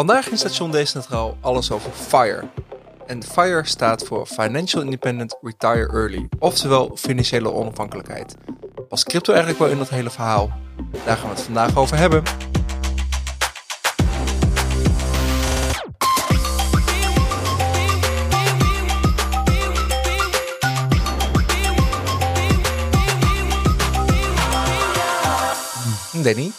Vandaag in station Decentraal alles over FIRE. En FIRE staat voor Financial Independent Retire Early, oftewel financiële onafhankelijkheid. Past crypto eigenlijk wel in dat hele verhaal? Daar gaan we het vandaag over hebben. Danny,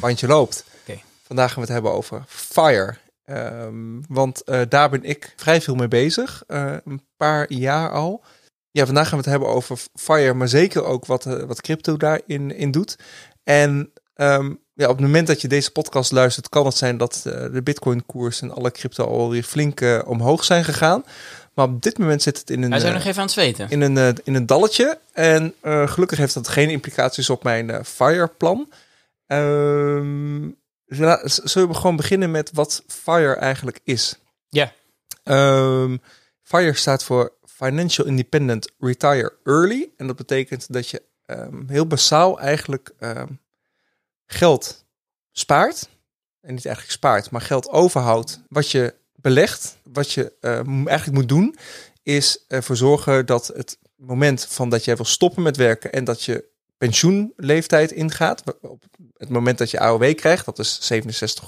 bandje loopt. Oké. Vandaag gaan we het hebben over FIRE. Ehm, want eh, daar ben ik vrij veel mee bezig. eh, een paar jaar al. Ja, vandaag gaan we het hebben over FIRE, maar zeker ook wat, eh, wat crypto daarin in doet. En ehm, ja, op het moment dat je deze podcast luistert, kan het zijn dat de Bitcoin-koers en alle crypto alweer flink omhoog zijn gegaan. Maar op dit moment zit het in een, zijn eh, nog even aan het zweten. in, een, in een dalletje. En gelukkig heeft dat geen implicaties op mijn FIRE-plan. Ehm, zullen we gewoon beginnen met wat FIRE eigenlijk is? Ja. Ehm, FIRE staat voor Financial Independent Retire Early. En dat betekent dat je ehm, heel basaal eigenlijk ehm, geld spaart. En niet eigenlijk spaart, maar geld overhoudt. Wat je belegt, wat je eigenlijk moet doen, is ervoor zorgen dat het moment van dat jij wil stoppen met werken en dat je pensioenleeftijd ingaat, op het moment dat je AOW krijgt, dat is 67,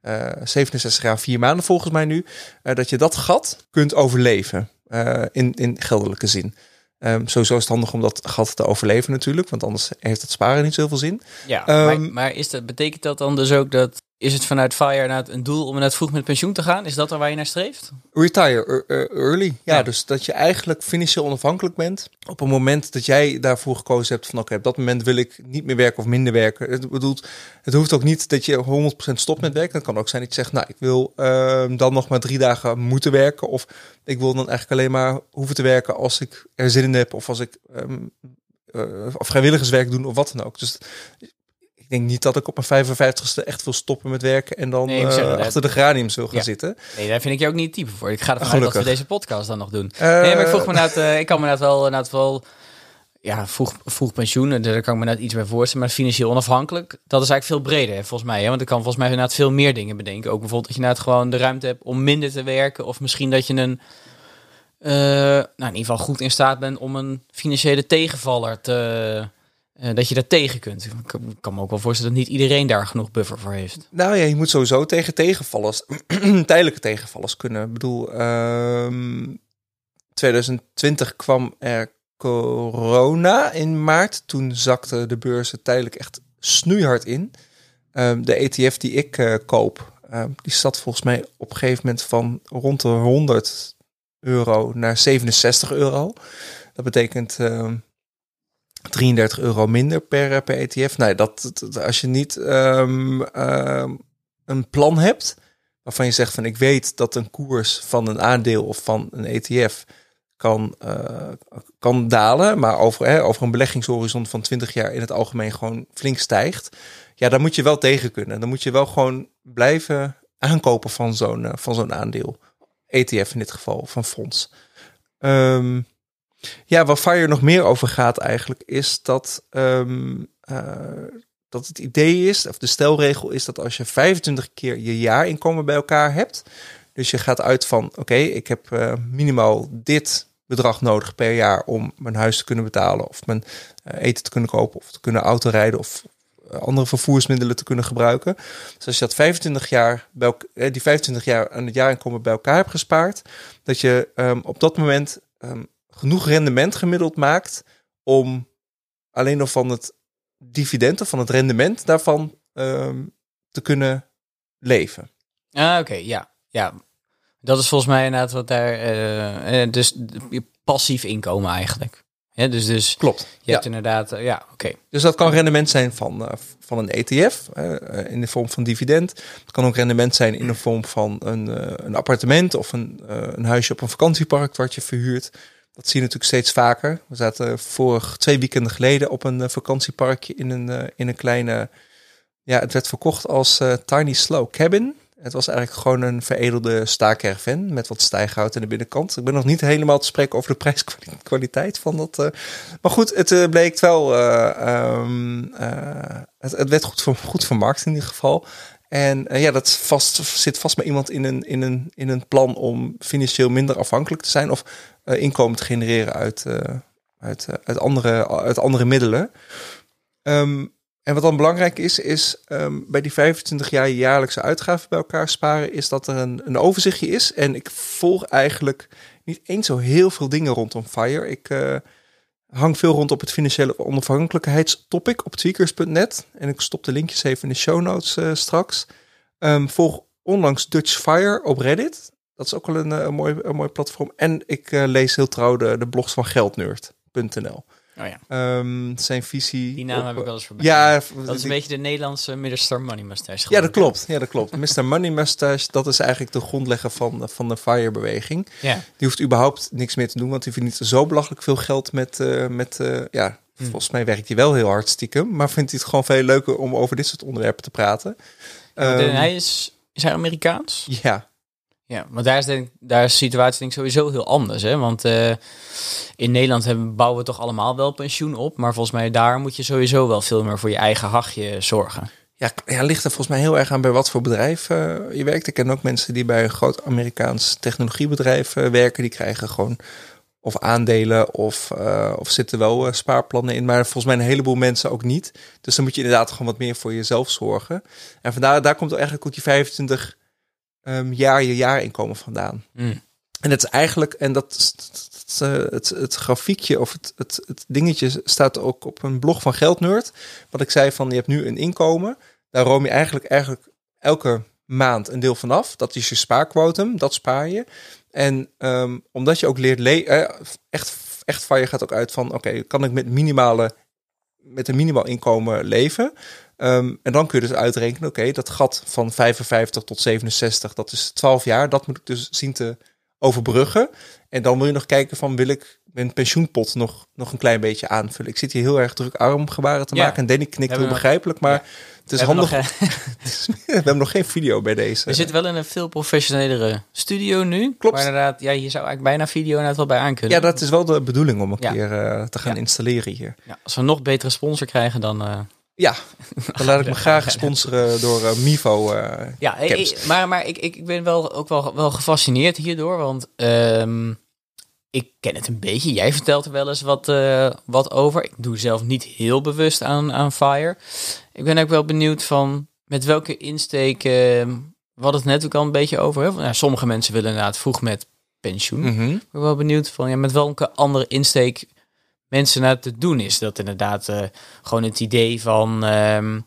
eh 67 jaar 4 maanden volgens mij nu, eh, dat je dat gat kunt overleven eh, in, in geldelijke zin. Ehm, sowieso is het handig om dat gat te overleven natuurlijk, want anders heeft het sparen niet zoveel zin. Ja, Ehm, maar, maar is dat, betekent dat dan dus ook dat... Is het vanuit FIRE inderdaad een doel om inderdaad vroeg met pensioen te gaan? Is dat er waar je naar streeft? Retire early. Ja, Ja. dus dat je eigenlijk financieel onafhankelijk bent. Op het moment dat jij daarvoor gekozen hebt van oké, op dat moment wil ik niet meer werken of minder werken. Het bedoelt, het hoeft ook niet dat je 100% stopt met werken. Het kan ook zijn dat je zegt, nou, ik wil ehm, dan nog maar drie dagen moeten werken. Of ik wil dan eigenlijk alleen maar hoeven te werken als ik er zin in heb. Of als ik ehm, eh, of vrijwilligerswerk doen of wat dan ook. Dus ik denk niet dat ik op mijn 55ste echt wil stoppen met werken en dan Nee, ik zeg eh, achter de geraniums wil gaan Ja. zitten. Nee, daar vind ik je ook niet het type voor. Ik ga ervan uit dat we deze podcast dan nog doen. Nee, maar ik vroeg me inderdaad... eh, ik kan me inderdaad wel... Inderdaad wel ja, vroeg, vroeg pensioen, eh, daar kan ik me net iets bij voorstellen. Maar financieel onafhankelijk, dat is eigenlijk veel breder hè, volgens mij. Hè? Want ik kan volgens mij inderdaad veel meer dingen bedenken. Ook bijvoorbeeld dat je inderdaad gewoon de ruimte hebt om minder te werken. Of misschien dat je een... nou, in ieder geval goed in staat bent om een financiële tegenvaller te... eh, dat je daar tegen kunt. Ik kan- me ook wel voorstellen dat niet iedereen daar genoeg buffer voor heeft. Nou ja, je moet sowieso tegen tegenvallers, tijdelijke tegenvallers kunnen. Ik bedoel, ehm 2020 kwam er corona in maart. Toen zakte de beurzen tijdelijk echt snoeihard in. Ehm, de ETF die ik eh, koop, ehm, die zat volgens mij op een gegeven moment van rond de 100 euro naar 67 euro. Dat betekent ehm 33 euro minder per, per ETF. Nee, dat, dat- als je niet ehm, ehm, een plan hebt waarvan je zegt van ik weet dat een koers van een aandeel of van een ETF kan, eh, kan dalen, maar over, hè, over een beleggingshorizon van 20 jaar in het algemeen gewoon flink stijgt. Ja, dan moet je wel tegen kunnen. Dan moet je wel gewoon blijven aankopen van zo'n eh, van zo'n aandeel. ETF in dit geval, van fonds. Ehm, ja, waar FIRE nog meer over gaat eigenlijk, is dat, ehm, eh, dat het idee is, of de stelregel is dat als je 25 keer je jaarinkomen bij elkaar hebt, dus je gaat uit van, oké, ik heb eh, minimaal dit bedrag nodig per jaar om mijn huis te kunnen betalen, of mijn eh, eten te kunnen kopen, of te kunnen autorijden, of andere vervoersmiddelen te kunnen gebruiken. Dus als je dat 25 jaar die 25 jaar aan het jaarinkomen bij elkaar hebt gespaard, dat je ehm, op dat moment ehm, genoeg rendement gemiddeld maakt om alleen nog van het dividend of van het rendement daarvan ehm, te kunnen leven. Ah, oké, ja. ja. Dat is volgens mij inderdaad wat daar... eh, eh, dus passief inkomen eigenlijk. Ja, dus, dus Klopt. je Ja. hebt inderdaad... eh, ja, oké. Dus dat kan rendement zijn van, van een ETF in de vorm van dividend. Het kan ook rendement zijn in de vorm van een, een appartement of een, een huisje op een vakantiepark wat je verhuurt. Dat zie je natuurlijk steeds vaker. We zaten vorig twee weekenden geleden op een eh, vakantieparkje in een, eh, in een kleine. Ja, het werd verkocht als eh, Tiny Slow Cabin. Het was eigenlijk gewoon een veredelde staakerven met wat stijghout in de binnenkant. Ik ben nog niet helemaal te spreken over de prijskwaliteit van dat. maar goed, het bleek wel. eh, ehm, eh, het, het werd goed, ver- goed vermarkt in ieder geval. En eh, ja, dat vast, zit vast met iemand in een, in, een, in een plan om financieel minder afhankelijk te zijn of eh, inkomen te genereren uit, eh, uit, andere, andere middelen. Ehm, en wat dan belangrijk is, is ehm, bij die 25 jaar jaarlijkse uitgaven bij elkaar sparen, is dat er een, een overzichtje is. En ik volg eigenlijk niet eens zo heel veel dingen rondom FIRE. Ik hang veel rond op het financiële onafhankelijkheidstopic op tweakers.net. En ik stop de linkjes even in de show notes eh, straks. Ehm, volg onlangs Dutch Fire op Reddit. Dat is ook wel een, eh, mooi, een mooi platform. En ik eh, lees heel trouw de, de blogs van geldnerd.nl. Oh ja, Ehm, zijn visie. die naam op- heb ik wel eens voorbij. Ja, dat is een beetje de Nederlandse Mr. Money Mustache. ja, dat klopt. Ja, dat klopt. Mr. Money Mustache, dat is eigenlijk de grondlegger van, van de FIRE-beweging. Ja. Die hoeft überhaupt niks meer te doen, want die verdient zo belachelijk veel geld met, eh, met eh, ja, Hm. volgens mij werkt hij wel heel hard stiekem, maar vindt hij het gewoon veel leuker om over dit soort onderwerpen te praten. De- Ehm, hij is, is hij Amerikaans? Ja, Ja, maar daar is, daar is de situatie denk ik sowieso heel anders. Hè? Want eh, in Nederland hebben, bouwen we toch allemaal wel pensioen op. Maar volgens mij daar moet je sowieso wel veel meer voor je eigen hachje zorgen. ja, ja, ligt er volgens mij heel erg aan bij wat voor bedrijf eh, je werkt. Ik ken ook mensen die bij een groot Amerikaans technologiebedrijf eh, werken. Die krijgen gewoon of aandelen of, of zitten wel spaarplannen in. Maar volgens mij een heleboel mensen ook niet. Dus dan moet je inderdaad gewoon wat meer voor jezelf zorgen. En vandaar daar komt eigenlijk ook die 25 ehm, jaar je jaarinkomen vandaan. Mm. En het is eigenlijk, en dat is- het, het, grafiekje of het, het, het dingetje staat ook op een blog van Geldnerd. Wat ik zei van je hebt nu een inkomen. Daar room je eigenlijk, eigenlijk elke maand een deel vanaf. Dat is je spaarquotum, dat spaar je. En ehm, omdat je ook leert le eh, echt, echt van je gaat ook uit van oké, kan ik met minimale met een minimaal inkomen leven. Ehm, en dan kun je dus uitrekenen, oké, dat gat van 55 tot 67, dat is 12 jaar. Dat moet ik dus zien te overbruggen. En dan wil je nog kijken van, wil ik mijn pensioenpot nog, nog een klein beetje aanvullen? Ik zit hier heel erg druk armgebaren te Ja. maken. En Danny knikt heel begrijpelijk, maar Ja. het is we, handig. nog, we hebben nog geen video bij deze. we zitten wel in een veel professionelere studio nu. Klopt. Maar inderdaad, ja, je zou eigenlijk bijna video inderdaad wel bij aan kunnen. Ja, dat is wel de bedoeling om een Ja. keer eh, te gaan installeren hier. Ja, als we nog betere sponsor krijgen, dan... eh, Ja, dan laat ik me graag sponsoren door eh, Mivo. eh, Ja, ik- maar, maar ik, ik, ben wel ook wel, wel gefascineerd hierdoor. Want ehm, ik ken het een beetje. Jij vertelt er wel eens wat, eh, wat over. Ik doe zelf niet heel bewust aan, aan FIRE. Ik ben ook wel benieuwd van met welke insteek... ehm, hadden het net ook al een beetje over. Hè? Ja, sommige mensen willen inderdaad vroeg met pensioen. mhm. Ik ben wel benieuwd van ja, met welke andere insteek mensen naar te doen is. Dat inderdaad eh, gewoon het idee van, ehm,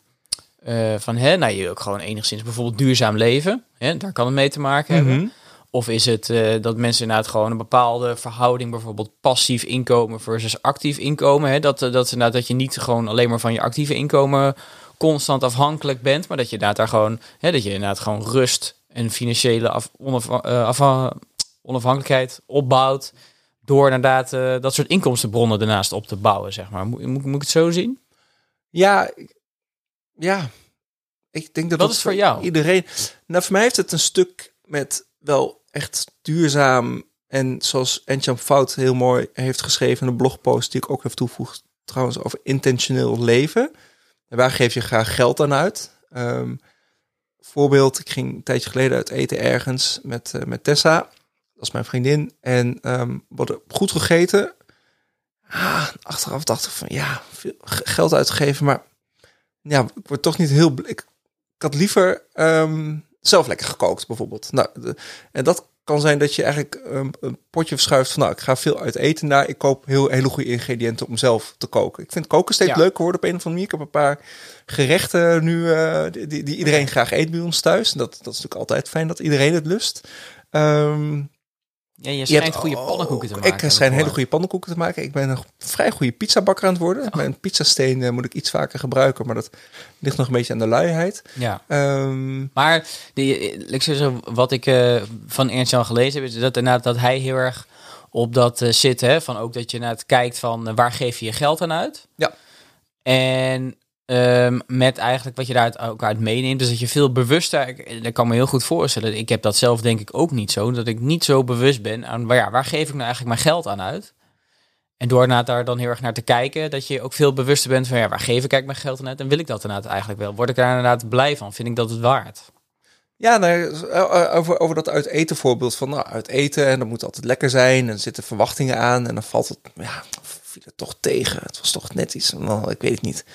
eh, van hè, nou, je ook gewoon enigszins bijvoorbeeld duurzaam leven. Hè, daar kan het mee te maken hebben. Mhm. Of is het eh, dat mensen inderdaad gewoon een bepaalde verhouding, bijvoorbeeld passief inkomen versus actief inkomen. Hè? Dat, dat, inderdaad, dat je niet gewoon alleen maar van je actieve inkomen constant afhankelijk bent, maar dat je inderdaad daar gewoon, hè, dat je inderdaad gewoon rust en financiële af, onaf- afha- onafhankelijkheid opbouwt door inderdaad eh, dat soort inkomstenbronnen ernaast op te bouwen, zeg maar. Moet, moet, moet ik het zo zien? Ja, ja. Ik denk dat dat is voor jou? Iedereen. Nou, voor mij heeft het een stuk met wel echt duurzaam en zoals Enchamp Fout heel mooi heeft geschreven in een blogpost die ik ook heb toegevoegd, trouwens over intentioneel leven. En waar geef je graag geld aan uit? Ehm, voorbeeld, ik ging een tijdje geleden uit eten ergens met, eh, met Tessa. Dat is mijn vriendin. En we hadden goed gegeten. Ah, achteraf dacht ik van ja, veel geld uitgegeven, maar ja, ik word toch niet heel. Ik, ik had liever ehm, zelf lekker gekookt, bijvoorbeeld. Nou, de- en dat kan zijn dat je eigenlijk ehm, een potje verschuift van nou, ik ga veel uit eten naar. Ik koop heel hele goede ingrediënten om zelf te koken. Ik vind koken steeds Ja. leuker worden op een of andere manier. Ik heb een paar gerechten nu eh, die, die, iedereen graag eet bij ons thuis. En dat, dat is natuurlijk altijd fijn dat iedereen het lust. Ja, je schijnt hebt goede pannenkoeken te maken. Ik ik schijn hele goede pannenkoeken te maken. Ik ben een vrij goede pizzabakker aan het worden. Oh. Mijn pizzasteen eh, moet ik iets vaker gebruiken, maar dat ligt nog een beetje aan de luiheid. Ja. Ehm, Maar die, ik zeg zo, wat ik eh, van Ernst Jan gelezen heb, is dat, inderdaad, dat hij heel erg op dat eh, zit. Hè, van ook dat je naar het kijkt van eh, waar geef je je geld aan uit. Ja. En ehm, met eigenlijk wat je daar ook uit meeneemt, dus dat je veel bewuster, ik- dat kan me heel goed voorstellen. Ik heb dat zelf denk ik ook niet zo, dat ik niet zo bewust ben aan waar, ja, waar geef ik nou eigenlijk mijn geld aan uit. En door daar dan heel erg naar te kijken, dat je ook veel bewuster bent van ja, waar geef ik mijn geld aan uit en wil ik dat inderdaad eigenlijk wel? Word ik daar inderdaad blij van? Vind ik dat het waard? Ja, nou, eh, over, over dat uit eten voorbeeld van nou, uit eten en dat moet altijd lekker zijn en er zitten verwachtingen aan en dan valt het, ja, viel het toch tegen. Het was toch net iets, ik weet het niet.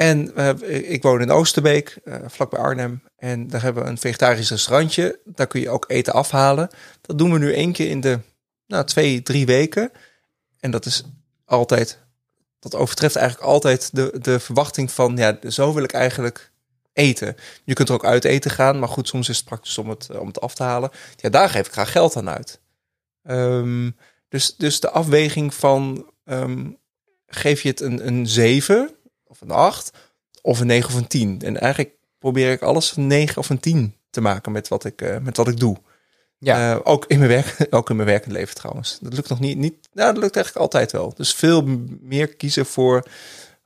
En eh, ik woon in Oosterbeek, eh vlakbij Arnhem. En daar hebben we een vegetarisch restaurantje. Daar kun je ook eten afhalen. Dat doen we nu één keer in de nou, twee, drie weken. En dat is altijd, dat overtreft eigenlijk altijd de, de verwachting van, ja, zo wil ik eigenlijk eten. Je kunt er ook uit eten gaan, maar goed, soms is het praktisch om het, om het af te halen. Ja, daar geef ik graag geld aan uit. Ehm, dus, dus de afweging van, ehm, geef je het een, een 7 of een 8 of een 9 of een 10? En eigenlijk probeer ik alles een 9 of een 10 te maken met wat ik, eh, met wat ik doe. Ja. Eh, ook in mijn werk, ook in mijn werkend leven trouwens. Dat lukt nog niet, niet. Nou, dat lukt eigenlijk altijd wel. Dus veel meer kiezen voor,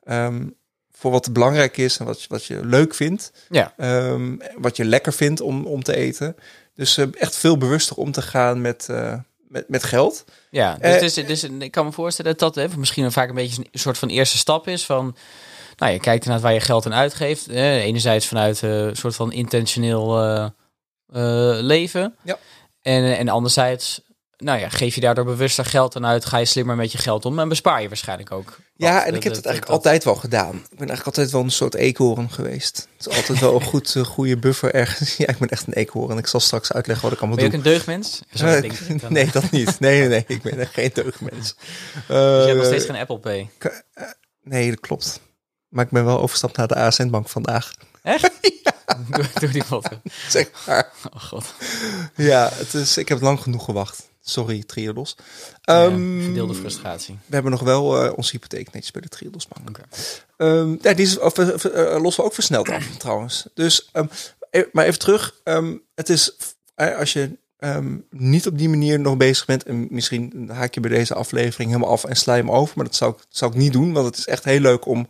ehm, voor wat belangrijk is en wat, je- wat je leuk vindt. Ja. Ehm, wat je lekker vindt om, om te eten. Dus eh, echt veel bewuster om te gaan met, met, met geld. Ja, dus, dus, dus ik kan me voorstellen dat dat hè, misschien vaak een beetje een soort van eerste stap is van... Nou, je kijkt naar waar je geld aan uitgeeft. Eh, enerzijds vanuit eh, een soort van intentioneel eh, eh, leven. Ja. En, en anderzijds, nou ja, geef je daardoor bewuster geld aan uit, ga je slimmer met je geld om en bespaar je waarschijnlijk ook. Ja, en ik heb Dat- eigenlijk dat- altijd wel gedaan. Ik ben eigenlijk altijd wel een soort eekhoorn geweest. Het is altijd wel een goed, goede buffer ergens. Ja, ik ben echt een eekhoorn. Ik zal straks uitleggen wat ik allemaal Ben je doe. ook een deugdmens? Ik dan. nee, dat niet. Nee, nee, nee. Ik ben echt geen deugdmens. Dus je hebt nog steeds geen Apple Pay. Nee, dat klopt. Maar ik ben wel overstapt naar de ASN-bank vandaag. Echt? Doe, doe die foto. Zeg maar. Oh god. Ja, het is, ik heb lang genoeg gewacht. Sorry, Triodos. Ja, Ehm, verdeelde frustratie. we hebben nog wel eh onze hypotheek netjes bij de Triodos bank. Oké. Ehm, ja, die is, of, eh, eh, lossen we ook versneld af, trouwens. Dus, ehm, e- maar even terug. Het is, eh, als je niet op die manier nog bezig bent... en misschien haak je bij deze aflevering helemaal af en sla je hem over... maar dat zou zou ik niet doen, want het is echt heel leuk om...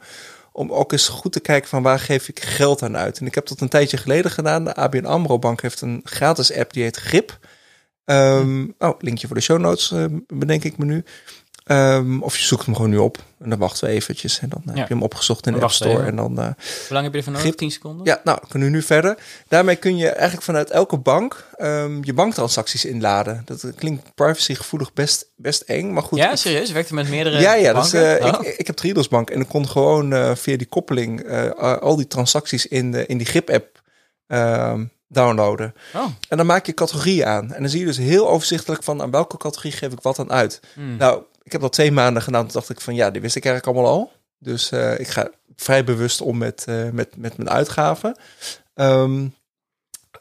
om ook eens goed te kijken van waar geef ik geld aan uit. En ik heb dat een tijdje geleden gedaan. De ABN AMRO Bank heeft een gratis app die heet Grip. Ehm, Oh, linkje voor de show notes eh, bedenk ik me nu. Ehm, of je zoekt hem gewoon nu op. En dan wachten we eventjes. En dan eh, Ja. heb je hem opgezocht in de App Store. En dan, eh, Hoe lang heb je ervan nodig? Grip. 10 seconden? ja, nou, kunnen we nu verder. Daarmee kun je eigenlijk vanuit elke bank ehm, je banktransacties inladen. Dat klinkt privacygevoelig best, best eng, maar goed. Ja, ik- serieus? Werkt er met meerdere ja, ja dus, eh, Oh. ik, ik heb Triodos Bank en ik kon gewoon eh, via die koppeling eh, al die transacties in, de, in die Grip-app ehm, downloaden. Oh. En dan maak je categorieën aan. En dan zie je dus heel overzichtelijk van aan welke categorie geef ik wat aan uit. Hmm. Nou, ik heb dat twee maanden gedaan. Toen dacht ik van ja, die wist ik eigenlijk allemaal al. Dus eh, ik ga vrij bewust om met, eh, met, met mijn uitgaven. Ehm,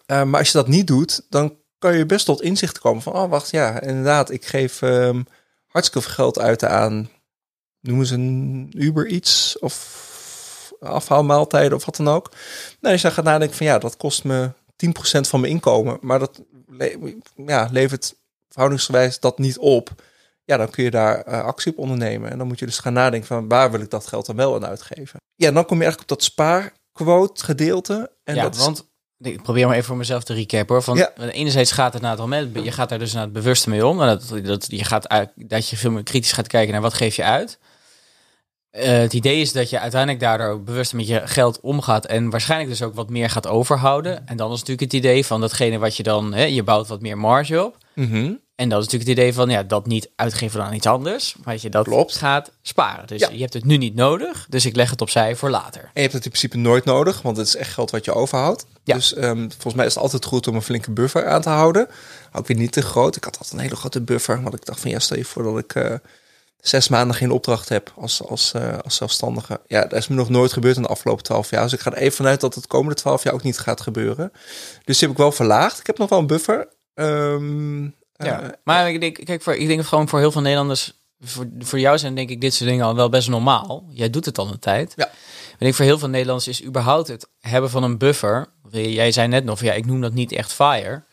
eh, maar als je dat niet doet, dan kan je best tot inzicht komen van... oh, wacht, ja, inderdaad, ik geef ehm, hartstikke veel geld uit aan... noemen ze een Uber iets of afhaalmaaltijden of wat dan ook. Nou, als je dan gaat nadenken van ja, dat kost me 10% van mijn inkomen... maar dat ja, levert verhoudingsgewijs dat niet op ja, dan kun je daar eh, actie op ondernemen. En dan moet je dus gaan nadenken van waar wil ik dat geld dan wel aan uitgeven. Ja, dan kom je eigenlijk op dat spaarquote gedeelte. En ja, dat is, want ik probeer maar even voor mezelf te recap hoor. Van, Ja. Enerzijds gaat het naar het al met, je gaat daar dus naar het bewuste mee om. Dat, dat, je gaat uit, dat je veel meer kritisch gaat kijken naar wat geef je uit. Eh, het idee is dat je uiteindelijk daardoor bewust met je geld omgaat en waarschijnlijk dus ook wat meer gaat overhouden. En dan is natuurlijk het idee van datgene wat je dan, hè, je bouwt wat meer marge op. Mhm. En dat is natuurlijk het idee van ja, dat niet uitgeven aan iets anders, maar dat je dat Klopt. gaat sparen. Dus Ja. je hebt het nu niet nodig, dus ik leg het opzij voor later. En je hebt het in principe nooit nodig, want het is echt geld wat je overhoudt. Ja. Dus ehm, volgens mij is het altijd goed om een flinke buffer aan te houden. Ook weer niet te groot. Ik had altijd een hele grote buffer, want ik dacht van ja, stel je voor dat ik eh, zes maanden geen opdracht heb als, als, eh, als zelfstandige. Ja, dat is me nog nooit gebeurd in de afgelopen twaalf jaar. Dus ik ga er even vanuit dat het komende twaalf jaar ook niet gaat gebeuren. Dus die heb ik wel verlaagd. Ik heb nog wel een buffer. Ehm, Ja, eh, maar ik denk, kijk, voor, ik denk gewoon voor heel veel Nederlanders, voor, voor jou zijn denk ik dit soort dingen al wel best normaal. Jij doet het al een tijd. Ja. Ik denk voor heel veel Nederlanders is überhaupt het hebben van een buffer. Jij zei net nog, ja, ik noem dat niet echt fire.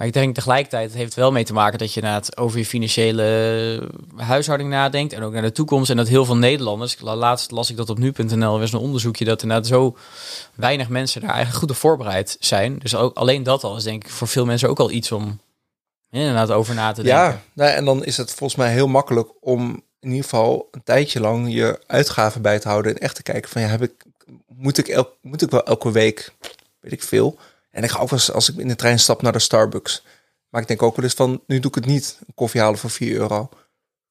Maar ik denk tegelijkertijd, het heeft wel mee te maken dat je na het over je financiële huishouding nadenkt en ook naar de toekomst. En dat heel veel Nederlanders, laatst las ik dat op nu.nl, er was een onderzoekje dat inderdaad zo weinig mensen daar eigenlijk goed op voorbereid zijn. Dus ook alleen dat al is denk ik voor veel mensen ook al iets om inderdaad over na te denken. Ja, nou, en dan is het volgens mij heel makkelijk om in ieder geval een tijdje lang je uitgaven bij te houden en echt te kijken van ja, heb ik, moet ik, elk, moet ik wel elke week, weet ik veel. En ik ga ook wel eens als ik in de trein stap naar de Starbucks. Maar ik denk ook wel eens van, nu doe ik het niet, een koffie halen voor 4 euro.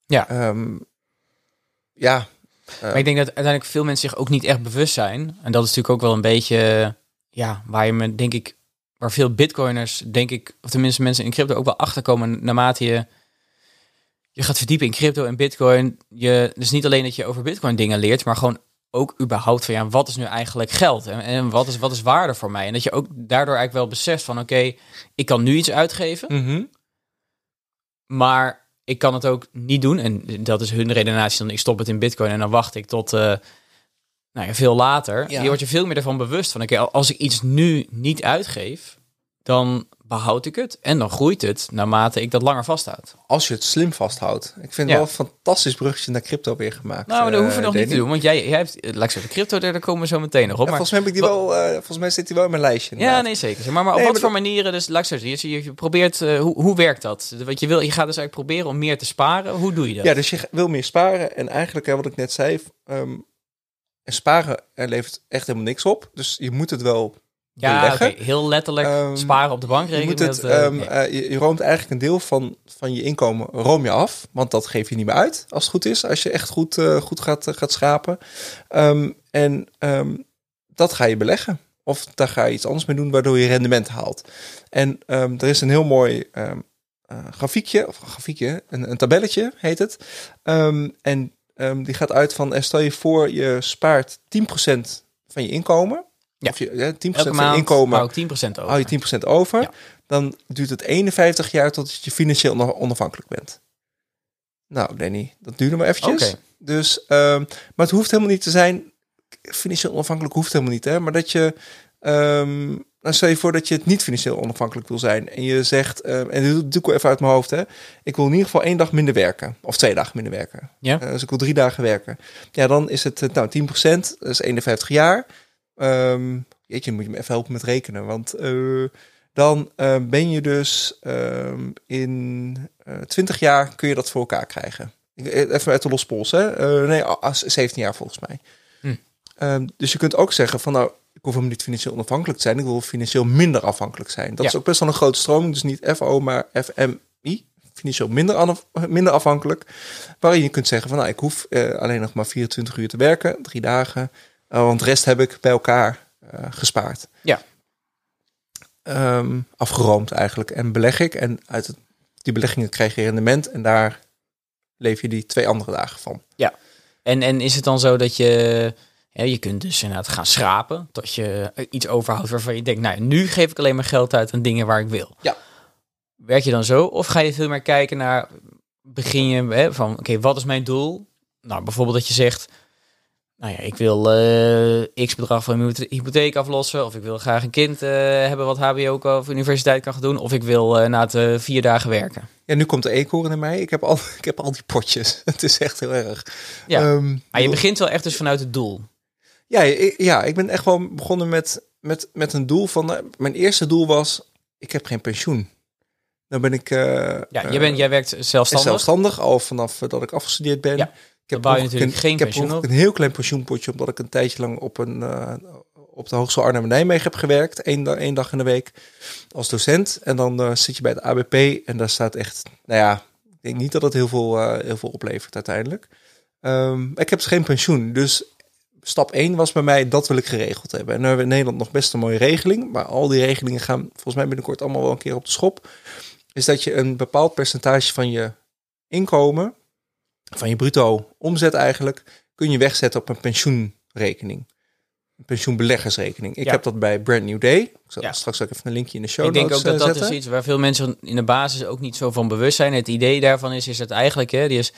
Ja. Ehm, ja, Maar ik denk dat uiteindelijk veel mensen zich ook niet echt bewust zijn. En dat is natuurlijk ook wel een beetje, ja, waar je me, denk ik, waar veel bitcoiners, denk ik, of tenminste mensen in crypto ook wel achterkomen naarmate je je gaat verdiepen in crypto en bitcoin. Je, dus niet alleen dat je over bitcoin dingen leert, maar gewoon ook überhaupt van ja, wat is nu eigenlijk geld en, en wat, is, wat is waarde voor mij? En dat je ook daardoor eigenlijk wel beseft van oké, ik kan nu iets uitgeven, mhm. maar ik kan het ook niet doen. En dat is hun redenatie dan ik stop het in bitcoin en dan wacht ik tot uh, nou ja, veel later. Ja. Je wordt je veel meer ervan bewust van oké, als ik iets nu niet uitgeef, dan behoud ik het en dan groeit het naarmate ik dat langer vasthoud. als je het slim vasthoudt. Ik vind Ja. wel een fantastisch bruggetje naar crypto weer gemaakt. Nou, maar dat eh, hoeven we nog niet te doen, want jij, jij hebt, eh, laat ik zeggen, crypto, daar komen we zo meteen nog op. Ja, maar, volgens mij heb ik die wel, eh, volgens mij zit die wel in mijn lijstje. ja, nee, zeker. Maar, maar op Nee, wat maar voor manieren, dus laat ik zeggen, je, je, probeert, hoe, hoe werkt dat? Want je, wil, je gaat dus eigenlijk proberen om meer te sparen. Hoe doe je dat? Ja, dus je wil meer sparen. En eigenlijk, wat ik net zei, ehm, en sparen er levert echt helemaal niks op. Dus je moet het wel Ja, beleggen. heel letterlijk Ehm, sparen op de Je, bankrekening. moet het, met, eh, ehm, nee. eh, je, je roomt eigenlijk een deel van, van je inkomen room je af. Want dat geef je niet meer uit, als het goed is. Als je echt goed, eh, goed gaat, gaat schapen. Ehm, en dat ga je beleggen. Of daar ga je iets anders mee doen, waardoor je rendement haalt. En er is een heel mooi grafiekje, of een grafiekje, een, een tabelletje heet het. En ehm, die gaat uit van, eh, stel je voor, je spaart 10% van je inkomen. Ja. Of je, ja, 10% Elke van je inkomen hou ik 10% over. hou je 10% over. Ja. Dan duurt het 51 jaar tot je financieel ona- onafhankelijk bent. Nou, Danny, dat duurde maar eventjes. Dus, ehm, maar het hoeft helemaal niet te zijn. Financieel onafhankelijk hoeft helemaal niet, hè? Maar dat je. ehm dan stel je voor dat je het niet financieel onafhankelijk wil zijn. En je zegt, ehm, en dit doe ik wel even uit mijn hoofd, hè? Ik wil in ieder geval één dag minder werken. Of twee dagen minder werken. Ja. Eh, dus ik wil drie dagen werken. Ja, dan is het eh, nou 10%, dat is 51 jaar. Ehm jeetje, moet je me even helpen met rekenen. Want eh, dan eh, ben je dus ehm, in eh 20 jaar kun je dat voor elkaar krijgen. Eh, Even uit de lospols, hè? Eh, nee, a- a- 17 jaar volgens mij. Hm. Ehm, dus je kunt ook zeggen van nou, ik hoef helemaal niet financieel onafhankelijk te zijn. Ik wil financieel minder afhankelijk zijn. Dat Ja. is ook best wel een grote stroming. Dus niet FO, maar FMI. Financieel minder, minder afhankelijk. Waarin je kunt zeggen van nou, ik hoef eh, alleen nog maar 24 uur te werken. Drie dagen. Eh, want de rest heb ik bij elkaar eh, gespaard. Ja. Ehm, afgeroomd eigenlijk. En beleg ik. En uit het, die beleggingen krijg je rendement. En daar leef je die twee andere dagen van. En, en is het dan zo dat je... Ja, je kunt dus inderdaad gaan schrapen tot je iets overhoudt waarvan je denkt, nou, nu geef ik alleen maar geld uit aan dingen waar ik wil. Ja. Werk je dan zo? Of ga je veel meer kijken naar, begin je hè, van, oké, wat is mijn doel? Nou, bijvoorbeeld dat je zegt, nou ja, ik wil eh, x bedrag van mijn hypotheek aflossen, of ik wil graag een kind eh, hebben wat HBO of universiteit kan gaan doen, of ik wil eh, na het eh, vier dagen werken. Ja, nu komt de eekhoorn in mij. Ik heb al, ik heb al die potjes. Het is echt heel erg. Ja. Ehm, Maar je begint wel echt dus vanuit het doel. Ja, ik, ja, ik ben echt wel begonnen met, met, met een doel van... eh, mijn eerste doel was, ik heb geen pensioen. Dan ben ik... eh, Ja, eh, jij, bent, jij werkt zelfstandig. zelfstandig, al vanaf eh, dat ik afgestudeerd ben. Ja, ik heb natuurlijk een, geen ik heb pensioen ook op. een heel klein pensioenpotje, omdat ik een tijdje lang op, een, eh, op de Hogeschool Arnhem-Nijmegen heb gewerkt. Eén, één dag in de week als docent. En dan eh, zit je bij het ABP en daar staat echt... Nou ja, ik denk niet dat het heel veel, eh, heel veel oplevert uiteindelijk. Ehm, ik heb dus geen pensioen, dus stap 1 was bij mij, dat wil ik geregeld hebben. En nu hebben we in Nederland nog best een mooie regeling, maar al die regelingen gaan volgens mij binnenkort allemaal wel een keer op de schop. Is dat je een bepaald percentage van je inkomen, van je bruto omzet eigenlijk, kun je wegzetten op een pensioenrekening. Een pensioenbeleggersrekening. Ik Ja. heb dat bij Brand New Day. Ik zal Ja. straks ook even een linkje in de show ik denk ook dat eh, dat is iets waar veel mensen in de basis ook niet zo van bewust zijn. Het idee daarvan is, is dat eigenlijk, hè, die is,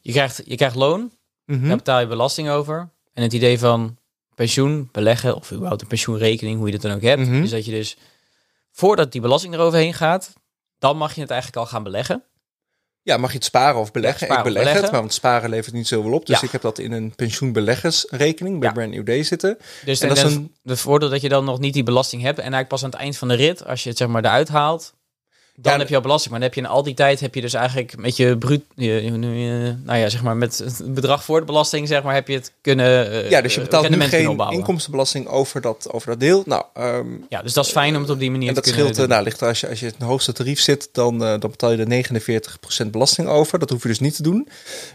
je, krijgt, je krijgt loon, Mhm. daar betaal je belasting over. En het idee van pensioen, beleggen of überhaupt een pensioenrekening, hoe je dat dan ook hebt, Mhm. is dat je dus voordat die belasting eroverheen gaat, dan mag je het eigenlijk al gaan beleggen. Ja, mag je het sparen of beleggen? Ja, sparen ik beleg beleggen. het, maar want sparen levert niet zoveel op. Dus Ja. ik heb dat in een pensioenbeleggersrekening bij Ja. Brand New Day zitten. Dus En dat is een- de voordeel dat je dan nog niet die belasting hebt en eigenlijk pas aan het eind van de rit, als je het zeg maar eruit haalt, dan Ja, heb je al belasting. Maar dan heb je in al die tijd heb je dus eigenlijk met je bruut, je- nou ja, zeg maar met het bedrag voor de belasting, zeg maar, heb je het kunnen. eh, Ja, dus je eh, betaalt nu geen inkomstenbelasting over dat, over dat deel. Nou, ehm, Ja, dus dat is fijn om het op die manier en te dat kunnen scheelt, eh, doen. nou, ligt er als je, als je het hoogste tarief zit, dan, eh, dan betaal je er 49% belasting over. Dat hoef je dus niet te doen.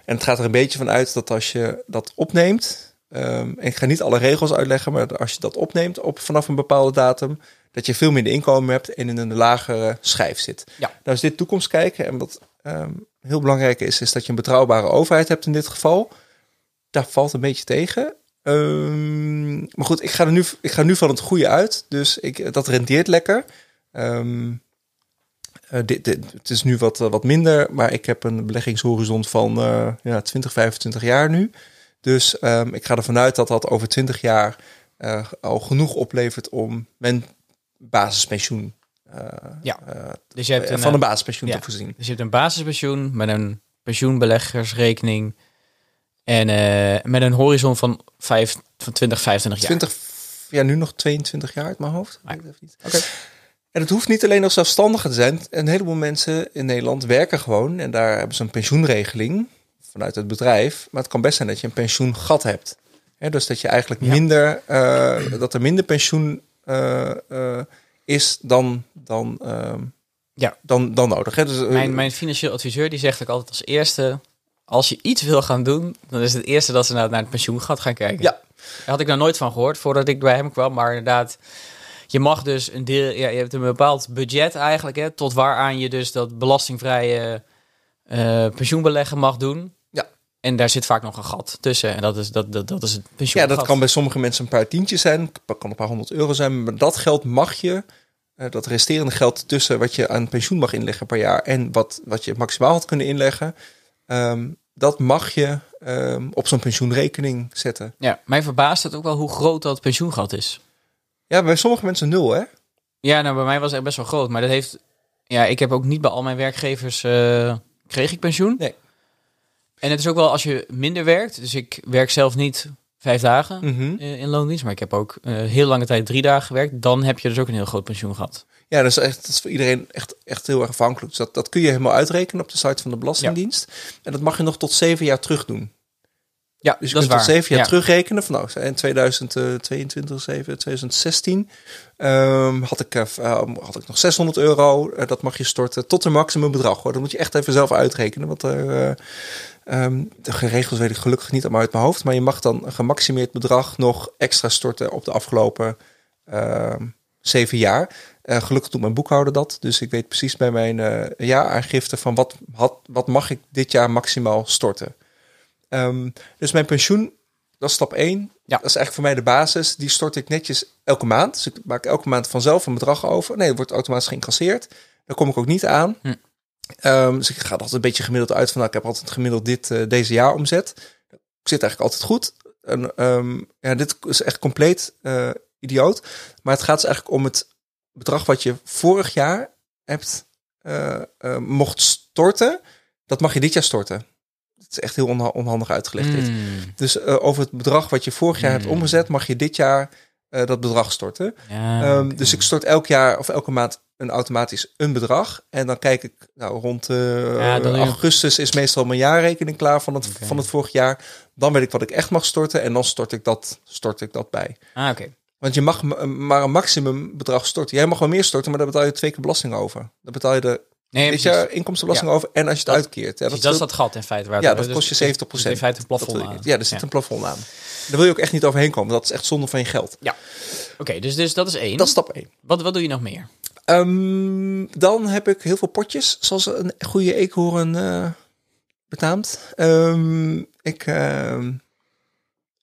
En het gaat er een beetje van uit dat als je dat opneemt, ehm, en ik ga niet alle regels uitleggen, maar als je dat opneemt op, vanaf een bepaalde datum, dat je veel minder inkomen hebt en in een lagere schijf zit. Ja. Nou is dit toekomst kijken. En wat ehm, heel belangrijk is, is dat je een betrouwbare overheid hebt in dit geval. Daar valt een beetje tegen. Ehm, maar goed, ik ga, er nu, ik ga nu van het goede uit. Dus ik, dat rendeert lekker. Ehm, eh, dit, dit, het is nu wat, wat minder, maar ik heb een beleggingshorizon van eh, ja, 20, 25 jaar nu. Dus ik ga ervan uit dat dat over 20 jaar eh, al genoeg oplevert om mijn basispensioen eh, Ja. eh, Dus je hebt eh, een, van een basispensioen ja. te voorzien. Dus je hebt een basispensioen met een pensioenbeleggersrekening en met een horizon van, vijf, van 20, 25 jaar. 20, ja, nu nog 22 jaar uit mijn hoofd. Ik weet het niet. Oké. En het hoeft niet alleen nog zelfstandigen te zijn. Een heleboel mensen in Nederland werken gewoon en daar hebben ze een pensioenregeling vanuit het bedrijf. Maar het kan best zijn dat je een pensioengat hebt. Dus dat je eigenlijk Ja. minder, dat er minder pensioen is dan, dan, ehm, Ja. dan, dan nodig. Hè? Dus, eh, Mijn, mijn financieel adviseur die zegt ook altijd als eerste... als je iets wil gaan doen, dan is het eerste dat ze naar, naar het pensioengat gaan kijken. Ja. Daar had ik nog nooit van gehoord voordat ik bij hem kwam. Maar inderdaad, je mag dus een deel... Ja, je hebt een bepaald budget eigenlijk, hè, tot waaraan je dus dat belastingvrije eh, pensioenbeleggen mag doen. Ja. En daar zit vaak nog een gat tussen. En dat is, dat, dat, dat is het Ja, pensioengat. dat kan bij sommige mensen een paar tientjes zijn, kan een paar honderd euro zijn, maar dat geld mag je, eh, dat resterende geld tussen wat je aan pensioen mag inleggen per jaar en wat, wat je maximaal had kunnen inleggen, ehm, dat mag je ehm, op zo'n pensioenrekening zetten. Ja, mij verbaast het ook wel hoe groot dat pensioengat is. Ja, bij sommige mensen nul, hè? Ja, nou bij mij was het echt best wel groot. Maar dat heeft. Ja, ik heb ook niet bij al mijn werkgevers. eh, kreeg ik pensioen. Nee. En het is ook wel als je minder werkt. Dus ik werk zelf niet vijf dagen Mhm. in loondienst. Maar ik heb ook eh, heel lange tijd drie dagen gewerkt. Dan heb je dus ook een heel groot pensioen gehad. Ja, dat is, echt, dat is voor iedereen echt, echt heel erg afhankelijk. Dus dat, dat kun je helemaal uitrekenen op de site van de Belastingdienst. En dat mag je nog tot zeven jaar terug doen. Ja, Dus je dat kunt is tot waar. zeven jaar Ja. terugrekenen. Van, nou, in 2022, 7, 2016 ehm, had, ik, eh, eh, had ik nog 600 euro. Eh, dat mag je storten tot een maximum bedrag. Hoor. Dat moet je echt even zelf uitrekenen. Want er, eh, ehm, de regels weet ik gelukkig niet allemaal uit mijn hoofd. Maar je mag dan een gemaximeerd bedrag nog extra storten op de afgelopen ehm, zeven jaar. Gelukkig doet mijn boekhouder dat. Dus ik weet precies bij mijn eh jaaraangifte van wat, had, wat mag ik dit jaar maximaal storten. Ehm, dus mijn pensioen, dat is stap 1. Ja. Dat is eigenlijk voor mij de basis. Die stort ik netjes elke maand. Dus ik maak elke maand vanzelf een bedrag over. Nee, het wordt automatisch geïncasseerd. Daar kom ik ook niet aan. Hm. Ehm, dus ik ga altijd een beetje gemiddeld uit van... Nou, ik heb altijd gemiddeld dit eh, deze jaar omzet. Ik zit eigenlijk altijd goed. En, ehm, ja, dit is echt compleet eh, idioot. Maar het gaat dus eigenlijk om het bedrag wat je vorig jaar hebt eh, mocht storten. Dat mag je dit jaar storten. Het is echt heel onha- onhandig uitgelegd dit. Mm, Dus eh, over het bedrag wat je vorig jaar hebt Hmm. omgezet, mag je dit jaar eh, dat bedrag storten. ja, Ehm. Dus ik stort elk jaar of elke maand een automatisch een bedrag. En dan kijk ik, nou rond eh, Ja, dan augustus is meestal mijn jaarrekening klaar van het, van het vorig jaar. Dan weet ik wat ik echt mag storten en dan stort ik dat, stort ik dat bij. Ah, oké. Want je mag maar een maximum bedrag storten. Jij mag wel meer storten, maar daar betaal je twee keer belasting over. Daar betaal je de Nee, precies. jaar inkomstenbelasting Ja. over en als je het Dat- uitkeert. Ja, dat, is dat gat in feite. Waar ja, dat kost je dus- 70% dus in feite een plafond aan. Ja, er zit een plafond aan. Daar wil je ook echt niet overheen komen. Dat is echt zonde van je geld. Oké, dus, dus dat is één. Dat is stap 1. Wat, wat doe je nog meer? Ehm, dan heb ik heel veel potjes, zoals een goede eekhoorn eh betaamt. Ehm, ik ehm,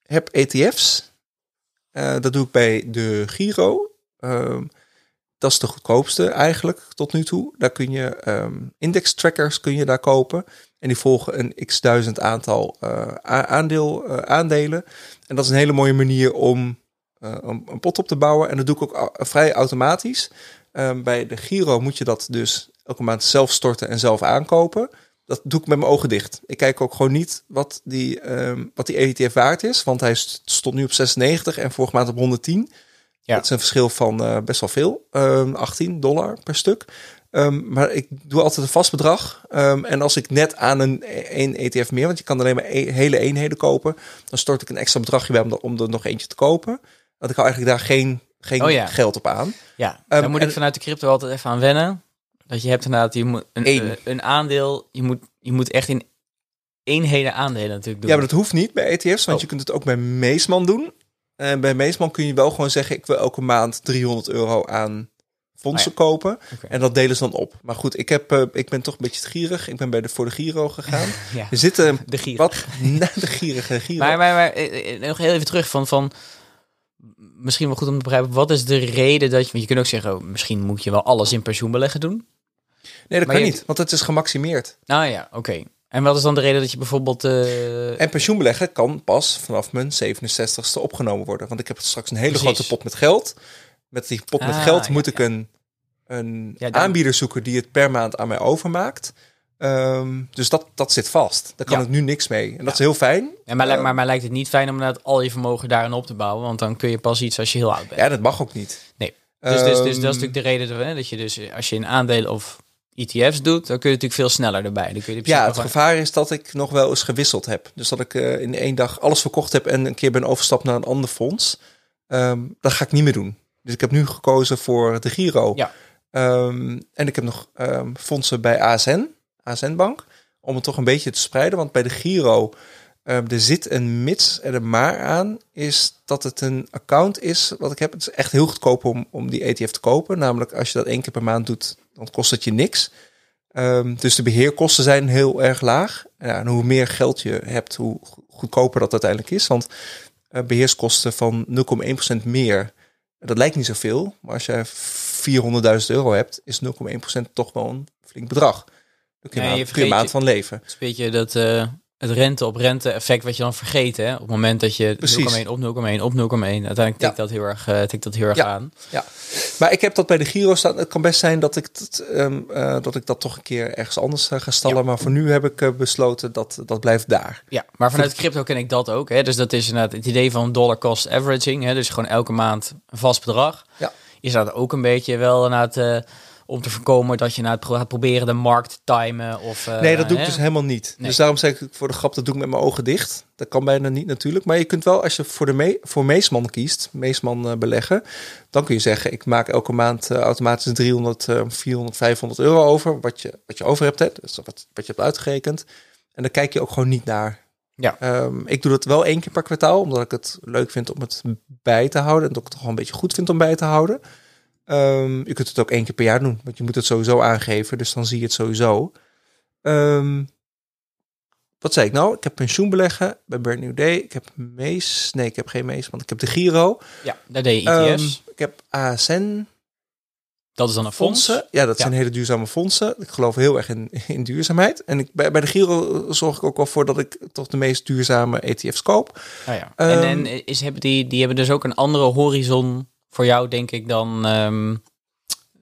heb ETF's. Eh, dat doe ik bij de Giro. Dat is de goedkoopste eigenlijk tot nu toe. Daar kun je ehm, index trackers kun je daar kopen. En die volgen een x duizend aantal eh, aandeel, eh, aandelen. En dat is een hele mooie manier om eh, een, een pot op te bouwen. En dat doe ik ook vrij automatisch. Ehm, bij de Giro moet je dat dus elke maand zelf storten en zelf aankopen. Dat doe ik met mijn ogen dicht. Ik kijk ook gewoon niet wat die, ehm, wat die ETF waard is. Want hij st- stond nu op 96 en vorige maand op 110. Ja. Dat is een verschil van eh, best wel veel. Ehm 18 dollar per stuk. Ehm, maar ik doe altijd een vast bedrag. Ehm, en als ik net aan een, een ETF meer, want je kan alleen maar e- hele eenheden kopen, dan stort ik een extra bedragje bij om, er- om er nog eentje te kopen. Want ik hou eigenlijk daar geen, geen Oh ja. geld op aan. Ja, daar moet ik vanuit de crypto altijd even aan wennen. Dat je hebt inderdaad je moet een, Eén. eh, een aandeel, je moet, je moet echt in eenheden aandelen natuurlijk doen. Ja, maar dat hoeft niet bij ETF's, want Oh. je kunt het ook bij Meesman doen. En bij Meesman kun je wel gewoon zeggen, ik wil elke maand 300 euro aan fondsen Ah ja. kopen. En dat delen ze dan op. Maar goed, ik, heb, eh, ik ben toch een beetje te gierig. Ik ben bij de, voor de Giro gegaan. Ja, Er zitten de gier. wat... De gierige Giro. Maar, maar, maar eh, eh, nog heel even terug van, van misschien wel goed om te begrijpen. Wat is de reden dat je, want je kunt ook zeggen, oh, misschien moet je wel alles in pensioenbeleggen doen. nee, dat maar kan je- niet, want het is gemaximeerd. Nou ja, oké. En wat is dan de reden dat je bijvoorbeeld... eh, En pensioenbeleggen kan pas vanaf mijn 67ste opgenomen worden. Want ik heb straks een hele Precies. grote pot met geld. Met die pot met Ah, geld moet ja. ik een, een Ja, dan- aanbieder zoeken die het per maand aan mij overmaakt. Ehm, dus dat, dat zit vast. Daar kan ik nu niks mee. En dat is heel fijn. ja, maar, lijkt- Eh, maar, maar lijkt het niet fijn om inderdaad al je vermogen daarin op te bouwen? Want dan kun je pas iets als je heel oud bent. Ja, dat mag ook niet. Nee. Dus, dus, dus dat is Ehm, natuurlijk de reden dat, hè, dat je dus eh, als je in aandelen of ETF's doet, dan kun je natuurlijk veel sneller erbij. Dan kun je Ja, het gevaar is dat ik nog wel eens gewisseld heb. Dus dat ik eh, in één dag alles verkocht heb en een keer ben overgestapt naar een ander fonds. Ehm, dat ga ik niet meer doen. Dus ik heb nu gekozen voor de Giro. Ja. Ehm, en ik heb nog ehm, fondsen bij ASN, ASN Bank, om het toch een beetje te spreiden. Want bij de Giro, er zit een mits en een maar aan, is dat het een account is wat ik heb. Het is echt heel goedkoop om, om die ETF te kopen. Namelijk als je dat één keer per maand doet, dan kost het je niks. Ehm, dus de beheerkosten zijn heel erg laag. Ja, en hoe meer geld je hebt, hoe go- goedkoper dat uiteindelijk is. Want eh, beheerskosten van 0,1% meer, dat lijkt niet zoveel. Maar als je 400.000 euro hebt, is 0,1% toch wel een flink bedrag. Daar kun je, Nee, je je vergeet maand je- van leven. Het is een beetje dat, eh, het rente op rente effect wat je dan vergeet. Hè? Op het moment dat je Precies. 0,1 op 0,1 op 0,1. Uiteindelijk tikt Ja. dat heel erg, eh, tikt dat heel erg Ja. aan. Maar ik heb dat bij de Giro staan. Het kan best zijn dat ik, dat, ehm, eh, dat, ik dat toch een keer ergens anders eh, ga stallen. Ja. Maar voor nu heb ik besloten dat dat blijft daar. Ja, maar vanuit crypto ken ik dat ook. Hè? Dus dat is inderdaad het idee van dollar cost averaging. Hè? Dus gewoon elke maand een vast bedrag. Ja. Is dat ook een beetje wel inderdaad om te voorkomen dat je nou gaat proberen de markt te timen? Of, eh, Nee, dat doe ik hè? dus helemaal niet. Nee. Dus daarom zeg ik voor de grap, dat doe ik met mijn ogen dicht. Dat kan bijna niet natuurlijk. Maar je kunt wel, als je voor, de me voor Meesman kiest, Meesman eh, beleggen, dan kun je zeggen, ik maak elke maand eh, automatisch 300, eh, 400, 500 euro over, wat je, wat je over hebt. Hè. Dus wat, wat je hebt uitgerekend. En dan kijk je ook gewoon niet naar. Ja. Ehm, ik doe dat wel één keer per kwartaal, omdat ik het leuk vind om het bij te houden. En dat ik het toch wel een beetje goed vind om bij te houden. Ehm, je kunt het ook één keer per jaar doen, want je moet het sowieso aangeven. Dus dan zie je het sowieso. Ehm, wat zei ik nou? Ik heb pensioenbeleggen bij Brand New Day. Ik heb Mees. Nee, ik heb geen Mees, want ik heb de Giro. Ja, daar deed je Ehm, ETF's. ik heb ASN dat is dan een fonds. fondsen. Ja, dat Ja. zijn hele duurzame fondsen. Ik geloof heel erg in, in duurzaamheid. En ik, bij, bij de Giro zorg ik ook wel voor dat ik toch de meest duurzame ETF's koop. Ah, ja. En en is, hebben die, die hebben dus ook een andere horizon voor jou, denk ik, dan ehm,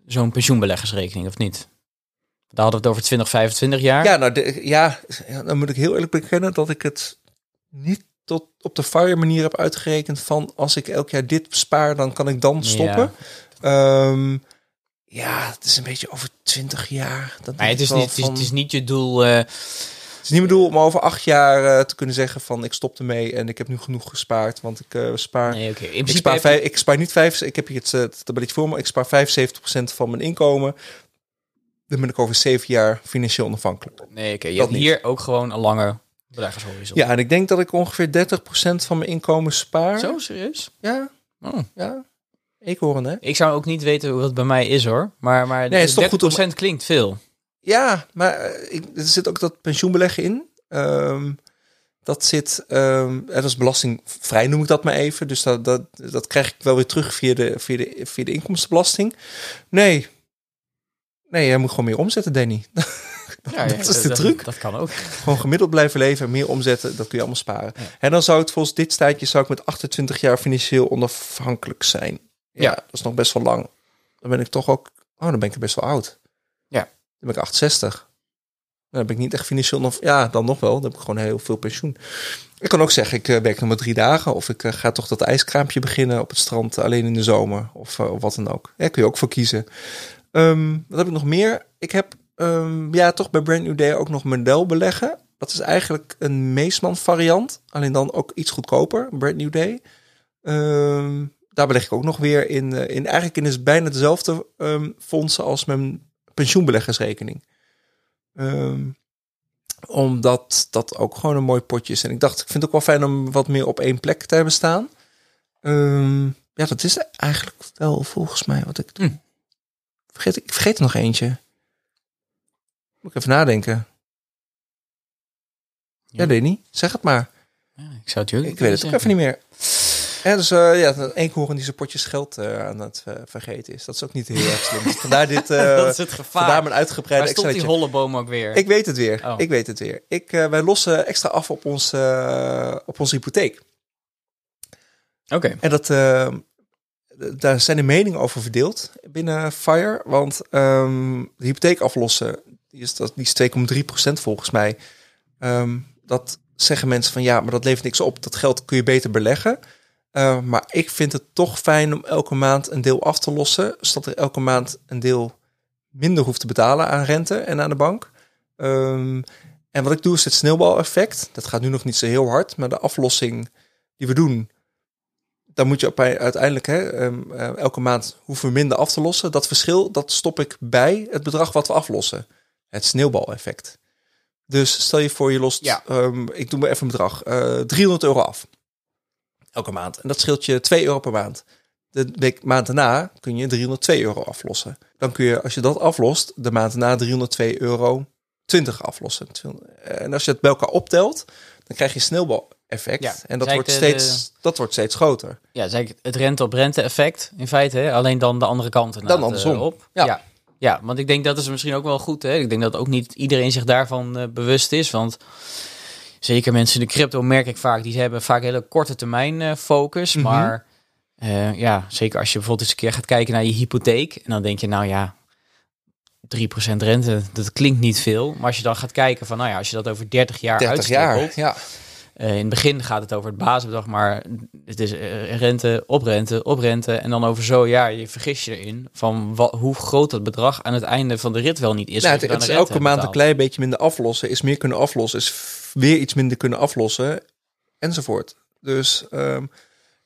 zo'n pensioenbeleggersrekening, of niet? Daar hadden we het over 20, 25 jaar. Ja, nou, de, ja, ja, dan moet ik heel eerlijk bekennen dat ik het niet tot op de fire manier heb uitgerekend van als ik elk jaar dit spaar, dan kan ik dan stoppen. Ehm, ja, het is een beetje over 20 jaar. Dat Maar het is, niet, het, is, het is niet je doel. eh, is niet mijn doel om over acht jaar eh, te kunnen zeggen van ik stop ermee en ik heb nu genoeg gespaard, want ik eh, spaar. nee, oké. In Ik spaar, vijf, ik spaar niet vijf. Ik heb hier het, eh, het tabelletje voor me. Ik spaar 75% van mijn inkomen. Dan ben ik over zeven jaar financieel onafhankelijk. Nee, oké. Je dat hebt niet. hier ook gewoon een lange beleggershorizon. Ja, en ik denk dat ik ongeveer 30% van mijn inkomen spaar. Zo serieus? Ja, Oh. ja. Ik hoor hè? Ik zou ook niet weten hoe het bij mij is hoor. Maar, maar Nee, het is toch 30% goed om- klinkt veel. Ja, maar eh, ik, er zit ook dat pensioenbeleggen in. Ehm, dat zit, ehm, en dat is belastingvrij, noem ik dat maar even. Dus dat, dat, dat krijg ik wel weer terug via de, via de, via de inkomstenbelasting. Nee. Nee, jij moet gewoon meer omzetten, Danny. Ja, dat is de truc. Dat, kan ook. Gewoon gemiddeld blijven leven en meer omzetten, dat kun je allemaal sparen. Ja. En dan zou het volgens dit tijdje zou ik met 28 jaar financieel onafhankelijk zijn. Ja, Ja. dat is nog best wel lang. Dan ben ik toch ook, oh, dan ben ik best wel oud. Ja. Dan ben ik 68. Dan ben ik niet echt financieel nog, ja, dan nog wel. Dan heb ik gewoon heel veel pensioen. Ik kan ook zeggen, ik eh, werk nog maar drie dagen. Of ik eh, ga toch dat ijskraampje beginnen op het strand alleen in de zomer. Of, eh, of wat dan ook. Ja, kun je ook voor kiezen. Ehm, wat heb ik nog meer? Ik heb ehm, ja, toch bij Brand New Day ook nog model beleggen. Dat is eigenlijk een Meesman variant. Alleen dan ook iets goedkoper. Brand New Day. Ehm, daar beleg ik ook nog weer in. in eigenlijk in is bijna dezelfde fondsen als mijn pensioenbeleggersrekening. Ehm, omdat dat ook gewoon een mooi potje is. En ik dacht, ik vind het ook wel fijn om wat meer op één plek te hebben staan. Ehm, ja, dat is eigenlijk wel volgens mij wat ik doe. Hm. Vergeet, ik vergeet er nog eentje. Moet ik even nadenken. Ja, Ja. Danny, zeg het maar. Ja, ik zou het ook Ik weet het ook even niet meer. Ja, dus eh, ja, een eekhoorn die zijn potjes geld eh, aan het eh, vergeten is. Dat is ook niet heel erg slim. Dus vandaar dit, dat is het gevaar. vandaar mijn Waar uitgebreide stond die Excelletje. holle boom ook weer? Ik weet het weer. Oh. Ik weet het weer. Ik, wij lossen extra af op, ons, op onze hypotheek. Oké. En dat, daar zijn de meningen over verdeeld binnen FIRE. Want ehm, de hypotheek aflossen, die is, dat, die is 2,3% volgens mij. Ehm, dat zeggen mensen van ja, maar dat levert niks op. Dat geld kun je beter beleggen. Eh, maar ik vind het toch fijn om elke maand een deel af te lossen. Zodat er elke maand een deel minder hoeft te betalen aan rente en aan de bank. Ehm, en wat ik doe is het sneeuwbaleffect. Dat gaat nu nog niet zo heel hard. Maar de aflossing die we doen, dan moet je uiteindelijk hè, ehm, eh, elke maand hoeven we minder af te lossen. Dat verschil, dat stop ik bij het bedrag wat we aflossen. Het sneeuwbaleffect. Dus stel je voor, je lost, Ja. ehm, ik doe maar even een bedrag, eh 300 euro af. Elke maand. En dat scheelt je 2 euro per maand. De week, maand daarna kun je 302 euro aflossen. Dan kun je, als je dat aflost, de maand daarna 302 euro 20 aflossen. En als je het bij elkaar optelt, dan krijg je sneeuwbaleffect. Ja, en dat wordt, de- steeds, dat wordt steeds groter. Ja, dat is eigenlijk het rente-op-rente effect in feite. Hè? Alleen dan de andere kant Dan andersom. eh, op. Ja. ja. Ja, want ik denk dat is misschien ook wel goed. Hè? Ik denk dat ook niet iedereen zich daarvan eh, bewust is. Want zeker mensen in de crypto merk ik vaak, die hebben vaak hele korte termijn eh, focus. Mhm. Maar eh, ja, zeker als je bijvoorbeeld eens een keer gaat kijken naar je hypotheek. En dan denk je, nou ja, 3% rente, dat klinkt niet veel. Maar als je dan gaat kijken van, nou ja, als je dat over 30 jaar 30 jaar. uitstippelt, Ja. Eh, in het begin gaat het over het basisbedrag, maar het is eh, rente op rente op rente. En dan over zo'n jaar, je vergis je erin van wat, hoe groot dat bedrag aan het einde van de rit wel niet is. Nou, het, is elke maand een klein beetje minder aflossen. Is meer kunnen aflossen. Is weer iets minder kunnen aflossen. Enzovoort. Dus ehm,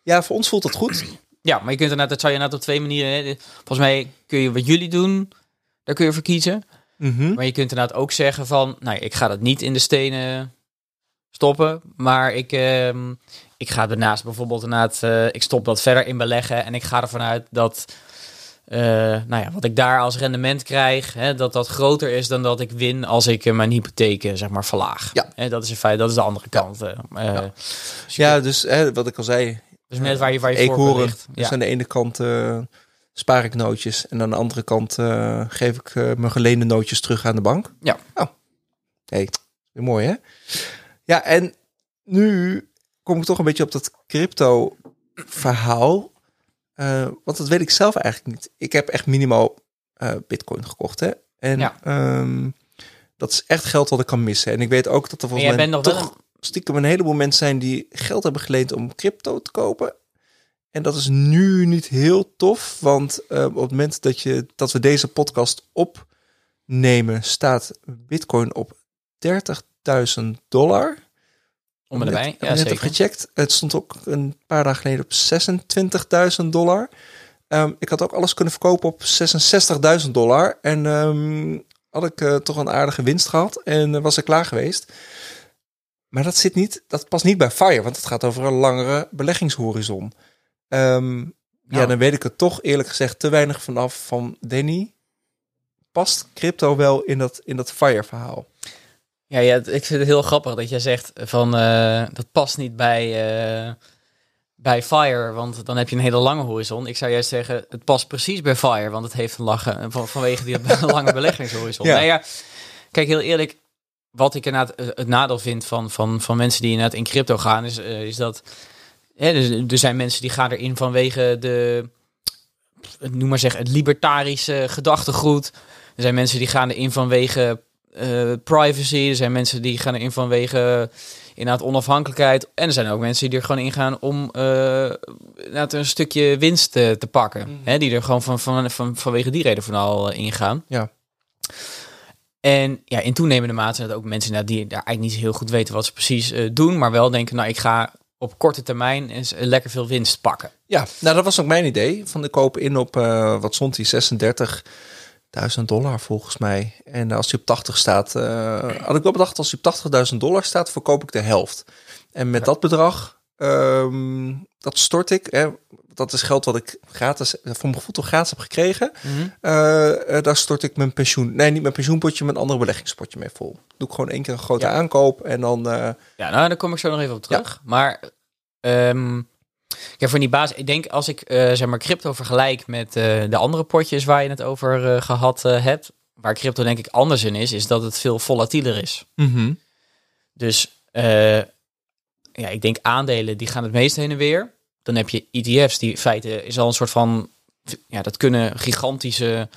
ja, voor ons voelt het goed. Ja, maar je kunt inderdaad, dat zou je inderdaad op twee manieren. Volgens mij kun je wat jullie doen, daar kun je voor kiezen. Mhm. Maar je kunt inderdaad ook zeggen van, nou, ik ga dat niet in de stenen stoppen, maar ik, ehm, ik ga daarnaast bijvoorbeeld inderdaad, eh, ik stop dat verder in beleggen en ik ga ervan uit dat, eh, nou ja, wat ik daar als rendement krijg, hè, dat dat groter is dan dat ik win als ik eh, mijn hypotheek, zeg maar, verlaag. Ja. Hè, dat is in feite, dat is de andere kant. Ja. dus Ja, dus hè, wat ik al zei. dus net waar je, waar je voor Eekhoorn. ligt. Dus Ja. aan de ene kant spaar ik nootjes. En aan de andere kant geef ik mijn geleende nootjes terug aan de bank. Ja. Oh. Hey, mooi hè? Ja, en nu kom ik toch een beetje op dat crypto verhaal. Eh, want dat weet ik zelf eigenlijk niet. Ik heb echt minimaal eh, bitcoin gekocht hè. En Ja. ehm, dat is echt geld wat ik kan missen. En ik weet ook dat er volgens mij bent nog toch een- stiekem een heleboel mensen zijn die geld hebben geleend om crypto te kopen. En dat is nu niet heel tof, want eh, op het moment dat, je, dat we deze podcast opnemen, staat Bitcoin op 30.000 dollar. om erbij. heb Ja, even gecheckt. Het stond ook een paar dagen geleden op 26.000 dollar. Ehm, ik had ook alles kunnen verkopen op 66.000 dollar. En ehm, had ik eh, toch een aardige winst gehad. En eh, was ik klaar geweest. Maar dat zit niet, dat past niet bij FIRE, want het gaat over een langere beleggingshorizon. Ehm, Ja, Nou. dan weet ik er toch eerlijk gezegd te weinig vanaf van Danny. Past crypto wel in dat, in dat FIRE verhaal? Ja, ja, ik vind het heel grappig dat jij zegt van eh, dat past niet bij, eh, bij Fire, want dan heb je een hele lange horizon. Ik zou juist zeggen, het past precies bij Fire, want het heeft een lachen van, vanwege die lange beleggingshorizon. Ja. Nou ja, kijk heel eerlijk, wat ik inderdaad eh, het nadeel vind van, van, van mensen die inderdaad in crypto gaan, is, eh, is dat hè, dus, er zijn mensen die gaan erin vanwege de, noem maar zeg, het libertarische gedachtegoed. Er zijn mensen die gaan erin vanwege eh, privacy. Er zijn mensen die gaan erin vanwege inderdaad onafhankelijkheid. En er zijn ook mensen die er gewoon ingaan om inderdaad een stukje winst eh, te pakken. Mhm. Hè, die er gewoon van, van, van, vanwege die reden vooral eh, ingaan. Ja. En ja, in toenemende mate zijn het ook mensen die daar eigenlijk niet heel goed weten wat ze precies doen. Maar wel denken, nou ik ga op korte termijn eens lekker veel winst pakken. Ja, nou dat was ook mijn idee. Van de koop in op, wat stond die, 36.000 dollar volgens mij. En als die op 80 staat, eh, had ik wel bedacht, als die op 80.000 dollar staat, verkoop ik de helft. En met dat bedrag, ehm, dat stort ik. Hè, dat is geld wat ik gratis, voor mijn gevoel toch gratis heb gekregen. Eh, eh, daar stort ik mijn pensioen, nee niet mijn pensioenpotje, mijn andere beleggingspotje mee vol. Doe ik gewoon één keer een grote Ja. aankoop en dan... eh, Ja, nou, daar kom ik zo nog even op terug. Maar ehm ja, voor die basis, ik denk als ik eh, zeg maar crypto vergelijk met eh, de andere potjes waar je het over eh, gehad eh, hebt, waar crypto denk ik anders in is, is dat het veel volatieler is. Dus eh, ja, ik denk aandelen die gaan het meest heen en weer. Dan heb je ETF's die in feite is al een soort van ja, dat kunnen gigantische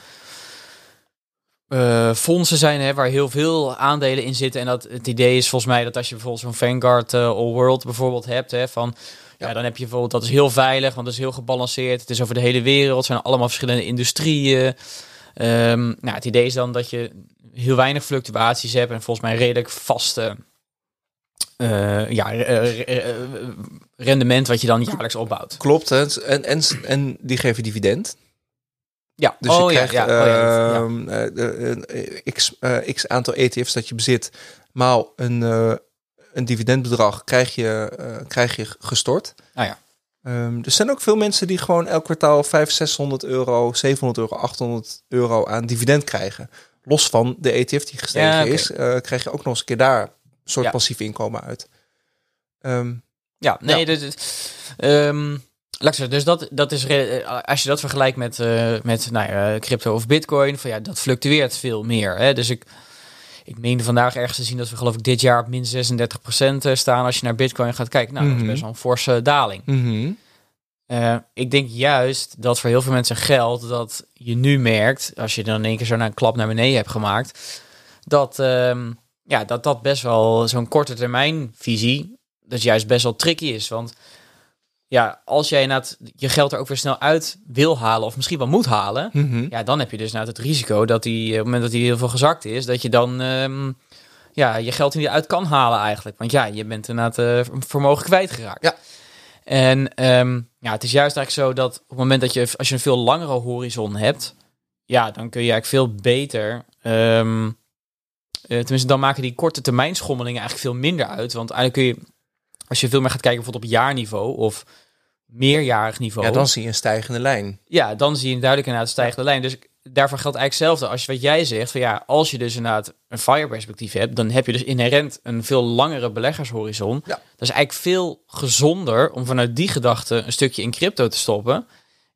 fondsen zijn hè, waar heel veel aandelen in zitten. En dat het idee is volgens mij dat als je bijvoorbeeld zo'n Vanguard All World bijvoorbeeld hebt, hè, van ja. Ja. dan heb je bijvoorbeeld dat is heel veilig, want het is heel gebalanceerd. Het is over de hele wereld, het zijn allemaal verschillende industrieën. Ehm, nou, het idee is dan dat je heel weinig fluctuaties hebt en volgens mij redelijk vaste eh, ja, eh, eh, rendement wat je dan jaarlijks opbouwt. Klopt, hè. En, en, en die geven dividend. Ja, Dus oh je ja, krijgt ja, oh ja, ja. ehm, eh, eh, x, x aantal ETF's dat je bezit, maal een, een dividendbedrag krijg je, eh, krijg je gestort. Nou ja. Ehm, er zijn ook veel mensen die gewoon elk kwartaal 500, 600 euro, 700 euro, 800 euro aan dividend krijgen. Los van de ETF die gestegen Ja, is, eh, krijg je ook nog eens een keer daar een soort Ja. passief inkomen uit. Ehm, Ja, nee, Ja. dus, ik zeggen, dus dat, dat is, eh, als je dat vergelijkt met, met nou ja, crypto of bitcoin, van ja, dat fluctueert veel meer. Hè? Dus ik, ik meende vandaag ergens te zien dat we geloof ik dit jaar op min 36% eh, staan als je naar bitcoin gaat kijken. Nou, dat Mhm. is best wel een forse daling. Eh, ik denk juist dat voor heel veel mensen geldt dat je nu merkt, als je dan in één keer zo naar een klap naar beneden hebt gemaakt, dat ehm, ja, dat, dat best wel zo'n korte termijn visie, dat juist best wel tricky is. Want ja, als jij inderdaad je geld er ook weer snel uit wil halen, of misschien wel moet halen, Mhm. ja, dan heb je dus inderdaad het risico dat die, op het moment dat die heel veel gezakt is, dat je dan ehm, ja, je geld er niet uit kan halen eigenlijk. Want ja, je bent inderdaad eh, vermogen kwijtgeraakt. Ja. En ehm, ja, het is juist eigenlijk zo dat op het moment dat je, als je een veel langere horizon hebt, ja, dan kun je eigenlijk veel beter, ehm, eh, tenminste dan maken die korte termijn schommelingen eigenlijk veel minder uit. Want eigenlijk kun je, als je veel meer gaat kijken bijvoorbeeld op jaarniveau of meerjarig niveau, Ja, dan zie je een stijgende lijn. ja, dan zie je duidelijk inderdaad een stijgende lijn. Dus daarvoor geldt eigenlijk hetzelfde. Als je wat jij zegt, van ja, als je dus inderdaad een fire perspectief hebt, dan heb je dus inherent een veel langere beleggershorizon. Ja. Dat is eigenlijk veel gezonder om vanuit die gedachte een stukje in crypto te stoppen.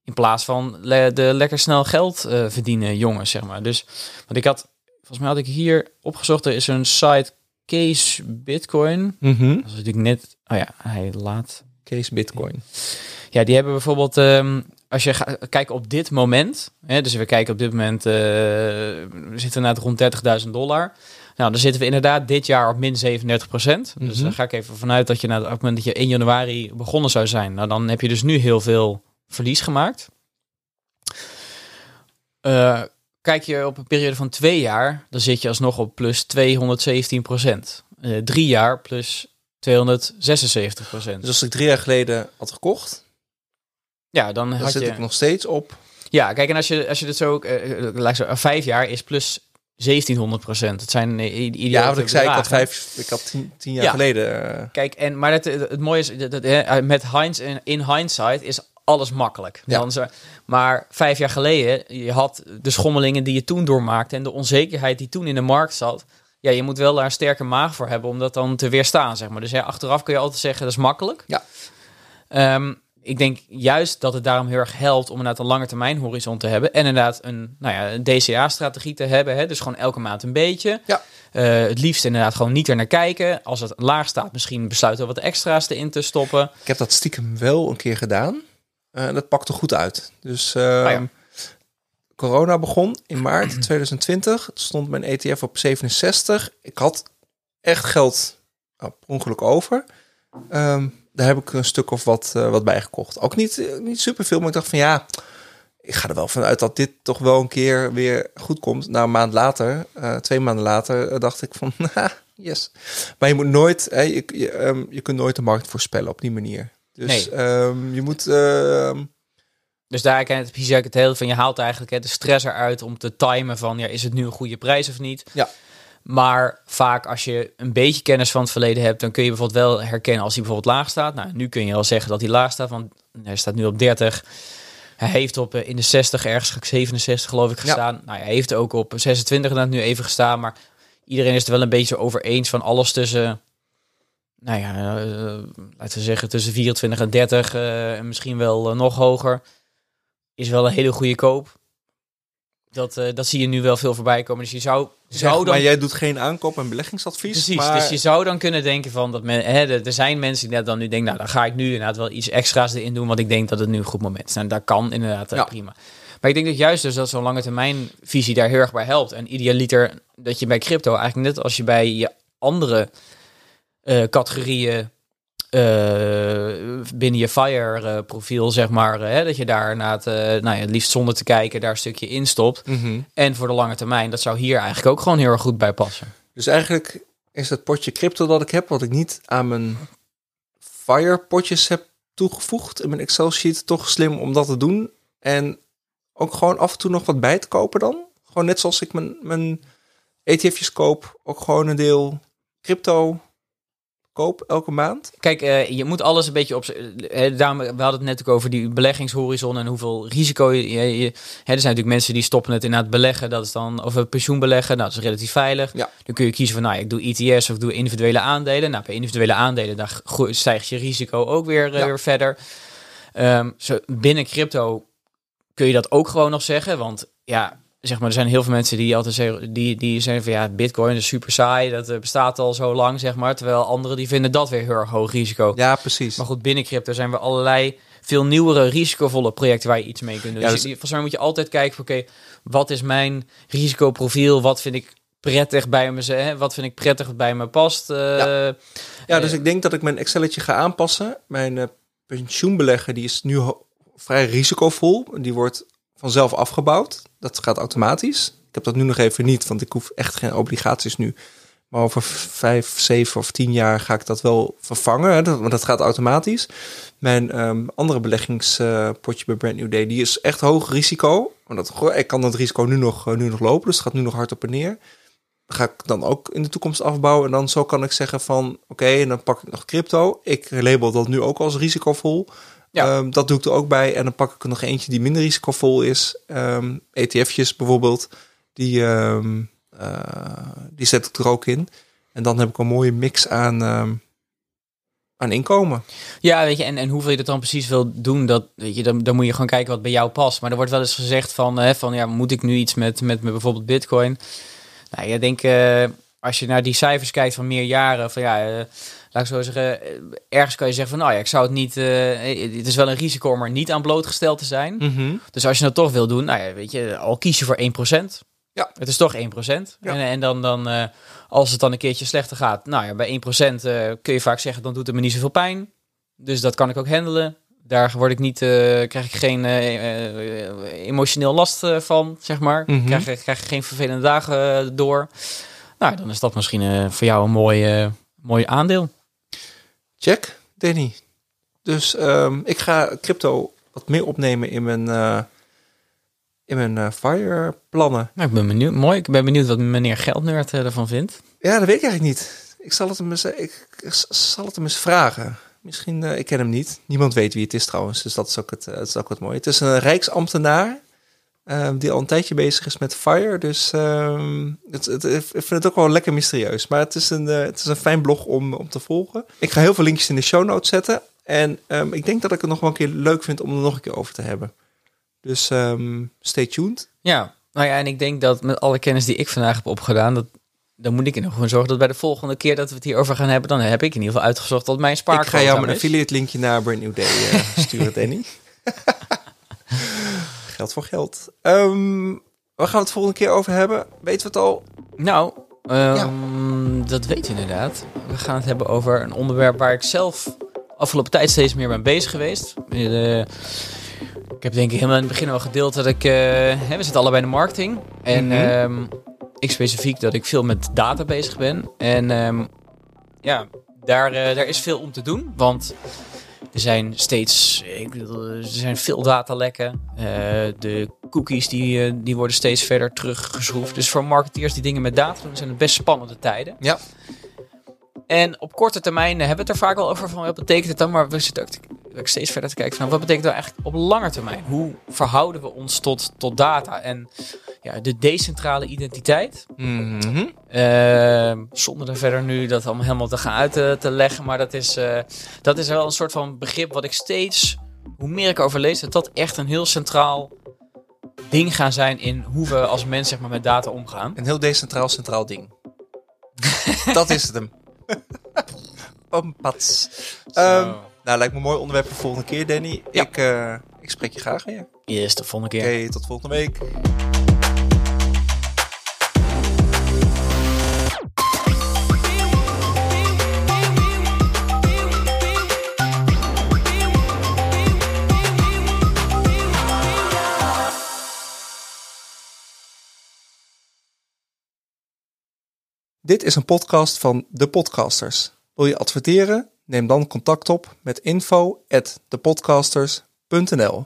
In plaats van le- de lekker snel geld eh, verdienen jongens, zeg maar. Dus, want ik had, volgens mij had ik hier opgezocht, er is een site Case Bitcoin. Dat is natuurlijk net, oh ja, hij laat Case Bitcoin. ja, die hebben bijvoorbeeld, ehm, als je gaat kijken op dit moment, hè, dus we kijken op dit moment, eh, we zitten naar rond 30.000 dollar. Nou, dan zitten we inderdaad dit jaar op min 37 procent. Dus Mhm. dan ga ik even vanuit dat je na op het moment dat je 1 januari begonnen zou zijn, nou dan heb je dus nu heel veel verlies gemaakt. Eh, kijk je op een periode van twee jaar, dan zit je alsnog op plus 217 procent. Eh, drie jaar plus 276 procent. Dus als ik drie jaar geleden had gekocht, ja, dan dan had zit je... ik nog steeds op. Ja, kijk, en als je, als je dit zo ook, zo, vijf jaar is plus 1700 procent. Het zijn i- idiote Ja, wat ik zei, ik had, vijf, ik had tien, tien jaar Ja. geleden. Kijk, en, maar het, het mooie is, dat, met Heinz, in, in hindsight is alles makkelijk. Ja. Dan zo, maar vijf jaar geleden, je had de schommelingen die je toen doormaakte en de onzekerheid die toen in de markt zat. Ja, je moet wel daar een sterke maag voor hebben om dat dan te weerstaan, zeg maar. Dus ja, achteraf kun je altijd zeggen, dat is makkelijk. Ja. Ehm, ik denk juist dat het daarom heel erg helpt om inderdaad een lange termijn horizon te hebben. En inderdaad een, nou ja, een DCA-strategie te hebben. Hè? Dus gewoon elke maand een beetje. Ja. Eh, het liefst inderdaad gewoon niet er naar kijken. Als het laag staat, misschien besluiten we wat extra's erin te stoppen. ik heb dat stiekem wel een keer gedaan. Eh, en dat pakte goed uit. Dus eh, ja. corona begon in maart 2020. Het stond mijn ETF op 67. Ik had echt geld per ongeluk over. Ehm, daar heb ik een stuk of wat, uh, wat bij gekocht. Ook niet, uh, niet superveel, maar ik dacht van ja, ik ga er wel vanuit dat dit toch wel een keer weer goed komt. Nou, een maand later, uh, twee maanden later, dacht ik van yes. Maar je moet nooit, hè, je, je, um, je kunt nooit de markt voorspellen op die manier. Dus Nee. um, je moet. ehm, Dus daar ken het precies het hele van je haalt eigenlijk hè, de stress eruit om te timen van ja, is het nu een goede prijs of niet? Ja. Maar vaak als je een beetje kennis van het verleden hebt, dan kun je bijvoorbeeld wel herkennen als hij bijvoorbeeld laag staat. Nou, nu kun je wel zeggen dat hij laag staat, want hij staat nu op 30. Hij heeft op eh, in de 60 ergens 67 geloof ik Ja. gestaan. Nou, hij heeft ook op 26 inderdaad nu even gestaan, maar iedereen is er wel een beetje over eens van alles tussen nou ja, eh, laten we zeggen tussen 24 en 30 eh, en misschien wel eh, nog hoger is wel een hele goede koop. Dat, eh, dat zie je nu wel veel voorbij komen. Dus je zou, zou dan Maar jij doet geen aankoop- en beleggingsadvies. Precies, maar dus je zou dan kunnen denken van dat men, hè, er zijn mensen die dan nu denken, nou dan ga ik nu inderdaad wel iets extra's erin doen, want ik denk dat het nu een goed moment is. En dat kan inderdaad eh, Ja. prima. Maar ik denk dat juist dus dat zo'n lange termijn visie daar heel erg bij helpt. En idealiter dat je bij crypto eigenlijk net als je bij je andere eh, categorieën eh, binnen je FIRE eh, profiel, zeg maar, eh, hè, dat je daar na het, eh, nou ja, het liefst zonder te kijken daar een stukje in stopt. Mhm. En voor de lange termijn, dat zou hier eigenlijk ook gewoon heel erg goed bij passen. Dus eigenlijk is het potje crypto dat ik heb, wat ik niet aan mijn Fire potjes heb toegevoegd in mijn Excel sheet, toch slim om dat te doen. En ook gewoon af en toe nog wat bij te kopen dan. Gewoon net zoals ik mijn, mijn ETF'jes koop, ook gewoon een deel crypto koop elke maand. Kijk, eh, je moet alles een beetje op. eh, daarom, we hadden het net ook over die beleggingshorizon en hoeveel risico je. je, je- hè, er zijn natuurlijk mensen die stoppen het in het beleggen. Dat is dan of een pensioen beleggen. Nou, dat is relatief veilig. Ja. Dan kun je kiezen van, nou, ik doe ETS of ik doe individuele aandelen. Nou, bij individuele aandelen dan gro- stijgt je risico ook weer, eh, Ja. weer verder. Ehm, zo, binnen crypto kun je dat ook gewoon nog zeggen, want ja. Zeg maar, er zijn heel veel mensen die altijd zeggen, die, die zeggen van ja, Bitcoin is super saai, dat eh, bestaat al zo lang, zeg maar. Terwijl anderen die vinden dat weer heel erg hoog risico. Ja, precies. Maar goed, binnen crypto zijn we allerlei veel nieuwere, risicovolle projecten waar je iets mee kunt doen. Ja, dus dus- je- volgens mij moet je altijd kijken van, oké, wat is mijn risicoprofiel? Wat vind ik prettig bij me? Hè? Wat vind ik prettig bij me past? Eh, Ja, dus Eh, ik denk dat ik mijn Excelletje ga aanpassen. Mijn eh, pensioenbeleggen die is nu vrij risicovol. Die wordt vanzelf afgebouwd. Dat gaat automatisch. Ik heb dat nu nog even niet, want ik hoef echt geen obligaties nu. Maar over vijf, zeven of tien jaar ga ik dat wel vervangen. Hè, dat, want dat gaat automatisch. Mijn ehm, andere beleggingspotje bij Brand New Day, die is echt hoog risico. Want dat, goh, ik kan dat risico nu nog, eh, nu nog lopen, dus het gaat nu nog hard op en neer ga ik dan ook in de toekomst afbouwen. En dan zo kan ik zeggen van, oké, en dan pak ik nog crypto. Ik label dat nu ook als risicovol. Ja. Ehm, dat doe ik er ook bij. En dan pak ik er nog eentje die minder risicovol is. Ehm ETF'jes bijvoorbeeld. Die, ehm, eh, die zet ik er ook in. En dan heb ik een mooie mix aan, aan inkomen. Ja, weet je, en, en hoeveel je dat dan precies wil doen, dat, weet je, dan, dan moet je gewoon kijken wat bij jou past. Maar er wordt wel eens gezegd van, hè, van ja, moet ik nu iets met, met, met bijvoorbeeld bitcoin? Nou, ik denk, eh, als je naar die cijfers kijkt van meer jaren, van ja, eh, laat ik zo zeggen, eh, ergens kan je zeggen van, nou ja, ik zou het niet, eh, het is wel een risico om er niet aan blootgesteld te zijn. Dus als je dat toch wil doen, nou ja, weet je, al kies je voor 1%. Ja. Het is toch 1%. Ja. En, en dan, dan eh, als het dan een keertje slechter gaat, nou ja, bij 1% eh, kun je vaak zeggen, dan doet het me niet zoveel pijn. Dus dat kan ik ook handelen. Daar word ik niet, krijg ik geen emotioneel last van, zeg maar. Mhm. Krijg, ik- krijg ik geen vervelende dagen door. Nou, dan is dat misschien voor jou een mooi, mooi aandeel. Check, Danny. Dus ehm, ik ga crypto wat meer opnemen in mijn, eh, in mijn eh, Fire plannen. Nou, ik ben benieuwd. Mooi. Ik ben benieuwd wat meneer Geldnerd eh, ervan vindt. Ja, dat weet ik eigenlijk niet. Ik zal het hem eens, ik, ik zal het hem eens vragen. Misschien, eh, ik ken hem niet. Niemand weet wie het is trouwens, dus dat is ook het, dat is ook het mooie. Het is een rijksambtenaar ehm, die al een tijdje bezig is met Fire. Dus ehm, het, het, ik vind het ook wel lekker mysterieus. Maar het is een, eh, het is een fijn blog om, om te volgen. Ik ga heel veel linkjes in de show notes zetten. En ehm, ik denk dat ik het nog wel een keer leuk vind om er nog een keer over te hebben. Dus stay tuned. Ja, nou ja, en ik denk dat met alle kennis die ik vandaag heb opgedaan, dat, dan moet ik er nog gewoon zorgen dat bij de volgende keer dat we het hierover gaan hebben, dan heb ik in ieder geval uitgezocht wat mijn Ik spaarquote ga jou mijn is. affiliate linkje naar Brand New Day eh, sturen, Danny. Geld voor geld. Ehm, waar gaan we het volgende keer over hebben? Weten we het al? Nou, Ehm, Dat weet je inderdaad. We gaan het hebben over een onderwerp waar ik zelf afgelopen tijd steeds meer ben bezig geweest. Eh, ik heb denk ik helemaal in het begin al gedeeld dat ik... hè, we zitten allebei in de marketing. En Mhm. ehm, ik specifiek dat ik veel met data bezig ben. En ja, daar, eh, daar is veel om te doen. Want er zijn steeds... Ik bedoel, er zijn veel datalekken. Eh, de cookies die, eh, die worden steeds verder teruggeschroefd. Dus voor marketeers die dingen met data doen, zijn het best spannende tijden. Ja. En op korte termijn hebben we het er vaak wel over van wat betekent het dan, maar we zitten ook, ook steeds verder te kijken van wat betekent nou eigenlijk op lange termijn? Hoe verhouden we ons tot, tot data en ja, de decentrale identiteit? Mhm. Ehm, zonder er verder nu dat allemaal helemaal te gaan uit te, te leggen, maar dat is, eh, dat is wel een soort van begrip wat ik steeds, hoe meer ik over lees, dat dat echt een heel centraal ding gaan zijn in hoe we als mens zeg maar, met data omgaan. Een heel decentraal centraal ding. dat is het hem. Pampats. Ehm, nou, lijkt me een mooi onderwerp voor volgende keer, Danny. Ja. Ik, eh, ik spreek je graag weer. Oké, Yes, de volgende keer. tot volgende week. Dit is een podcast van De Podcasters. Wil je adverteren? Neem dan contact op met info@thepodcasters.nl.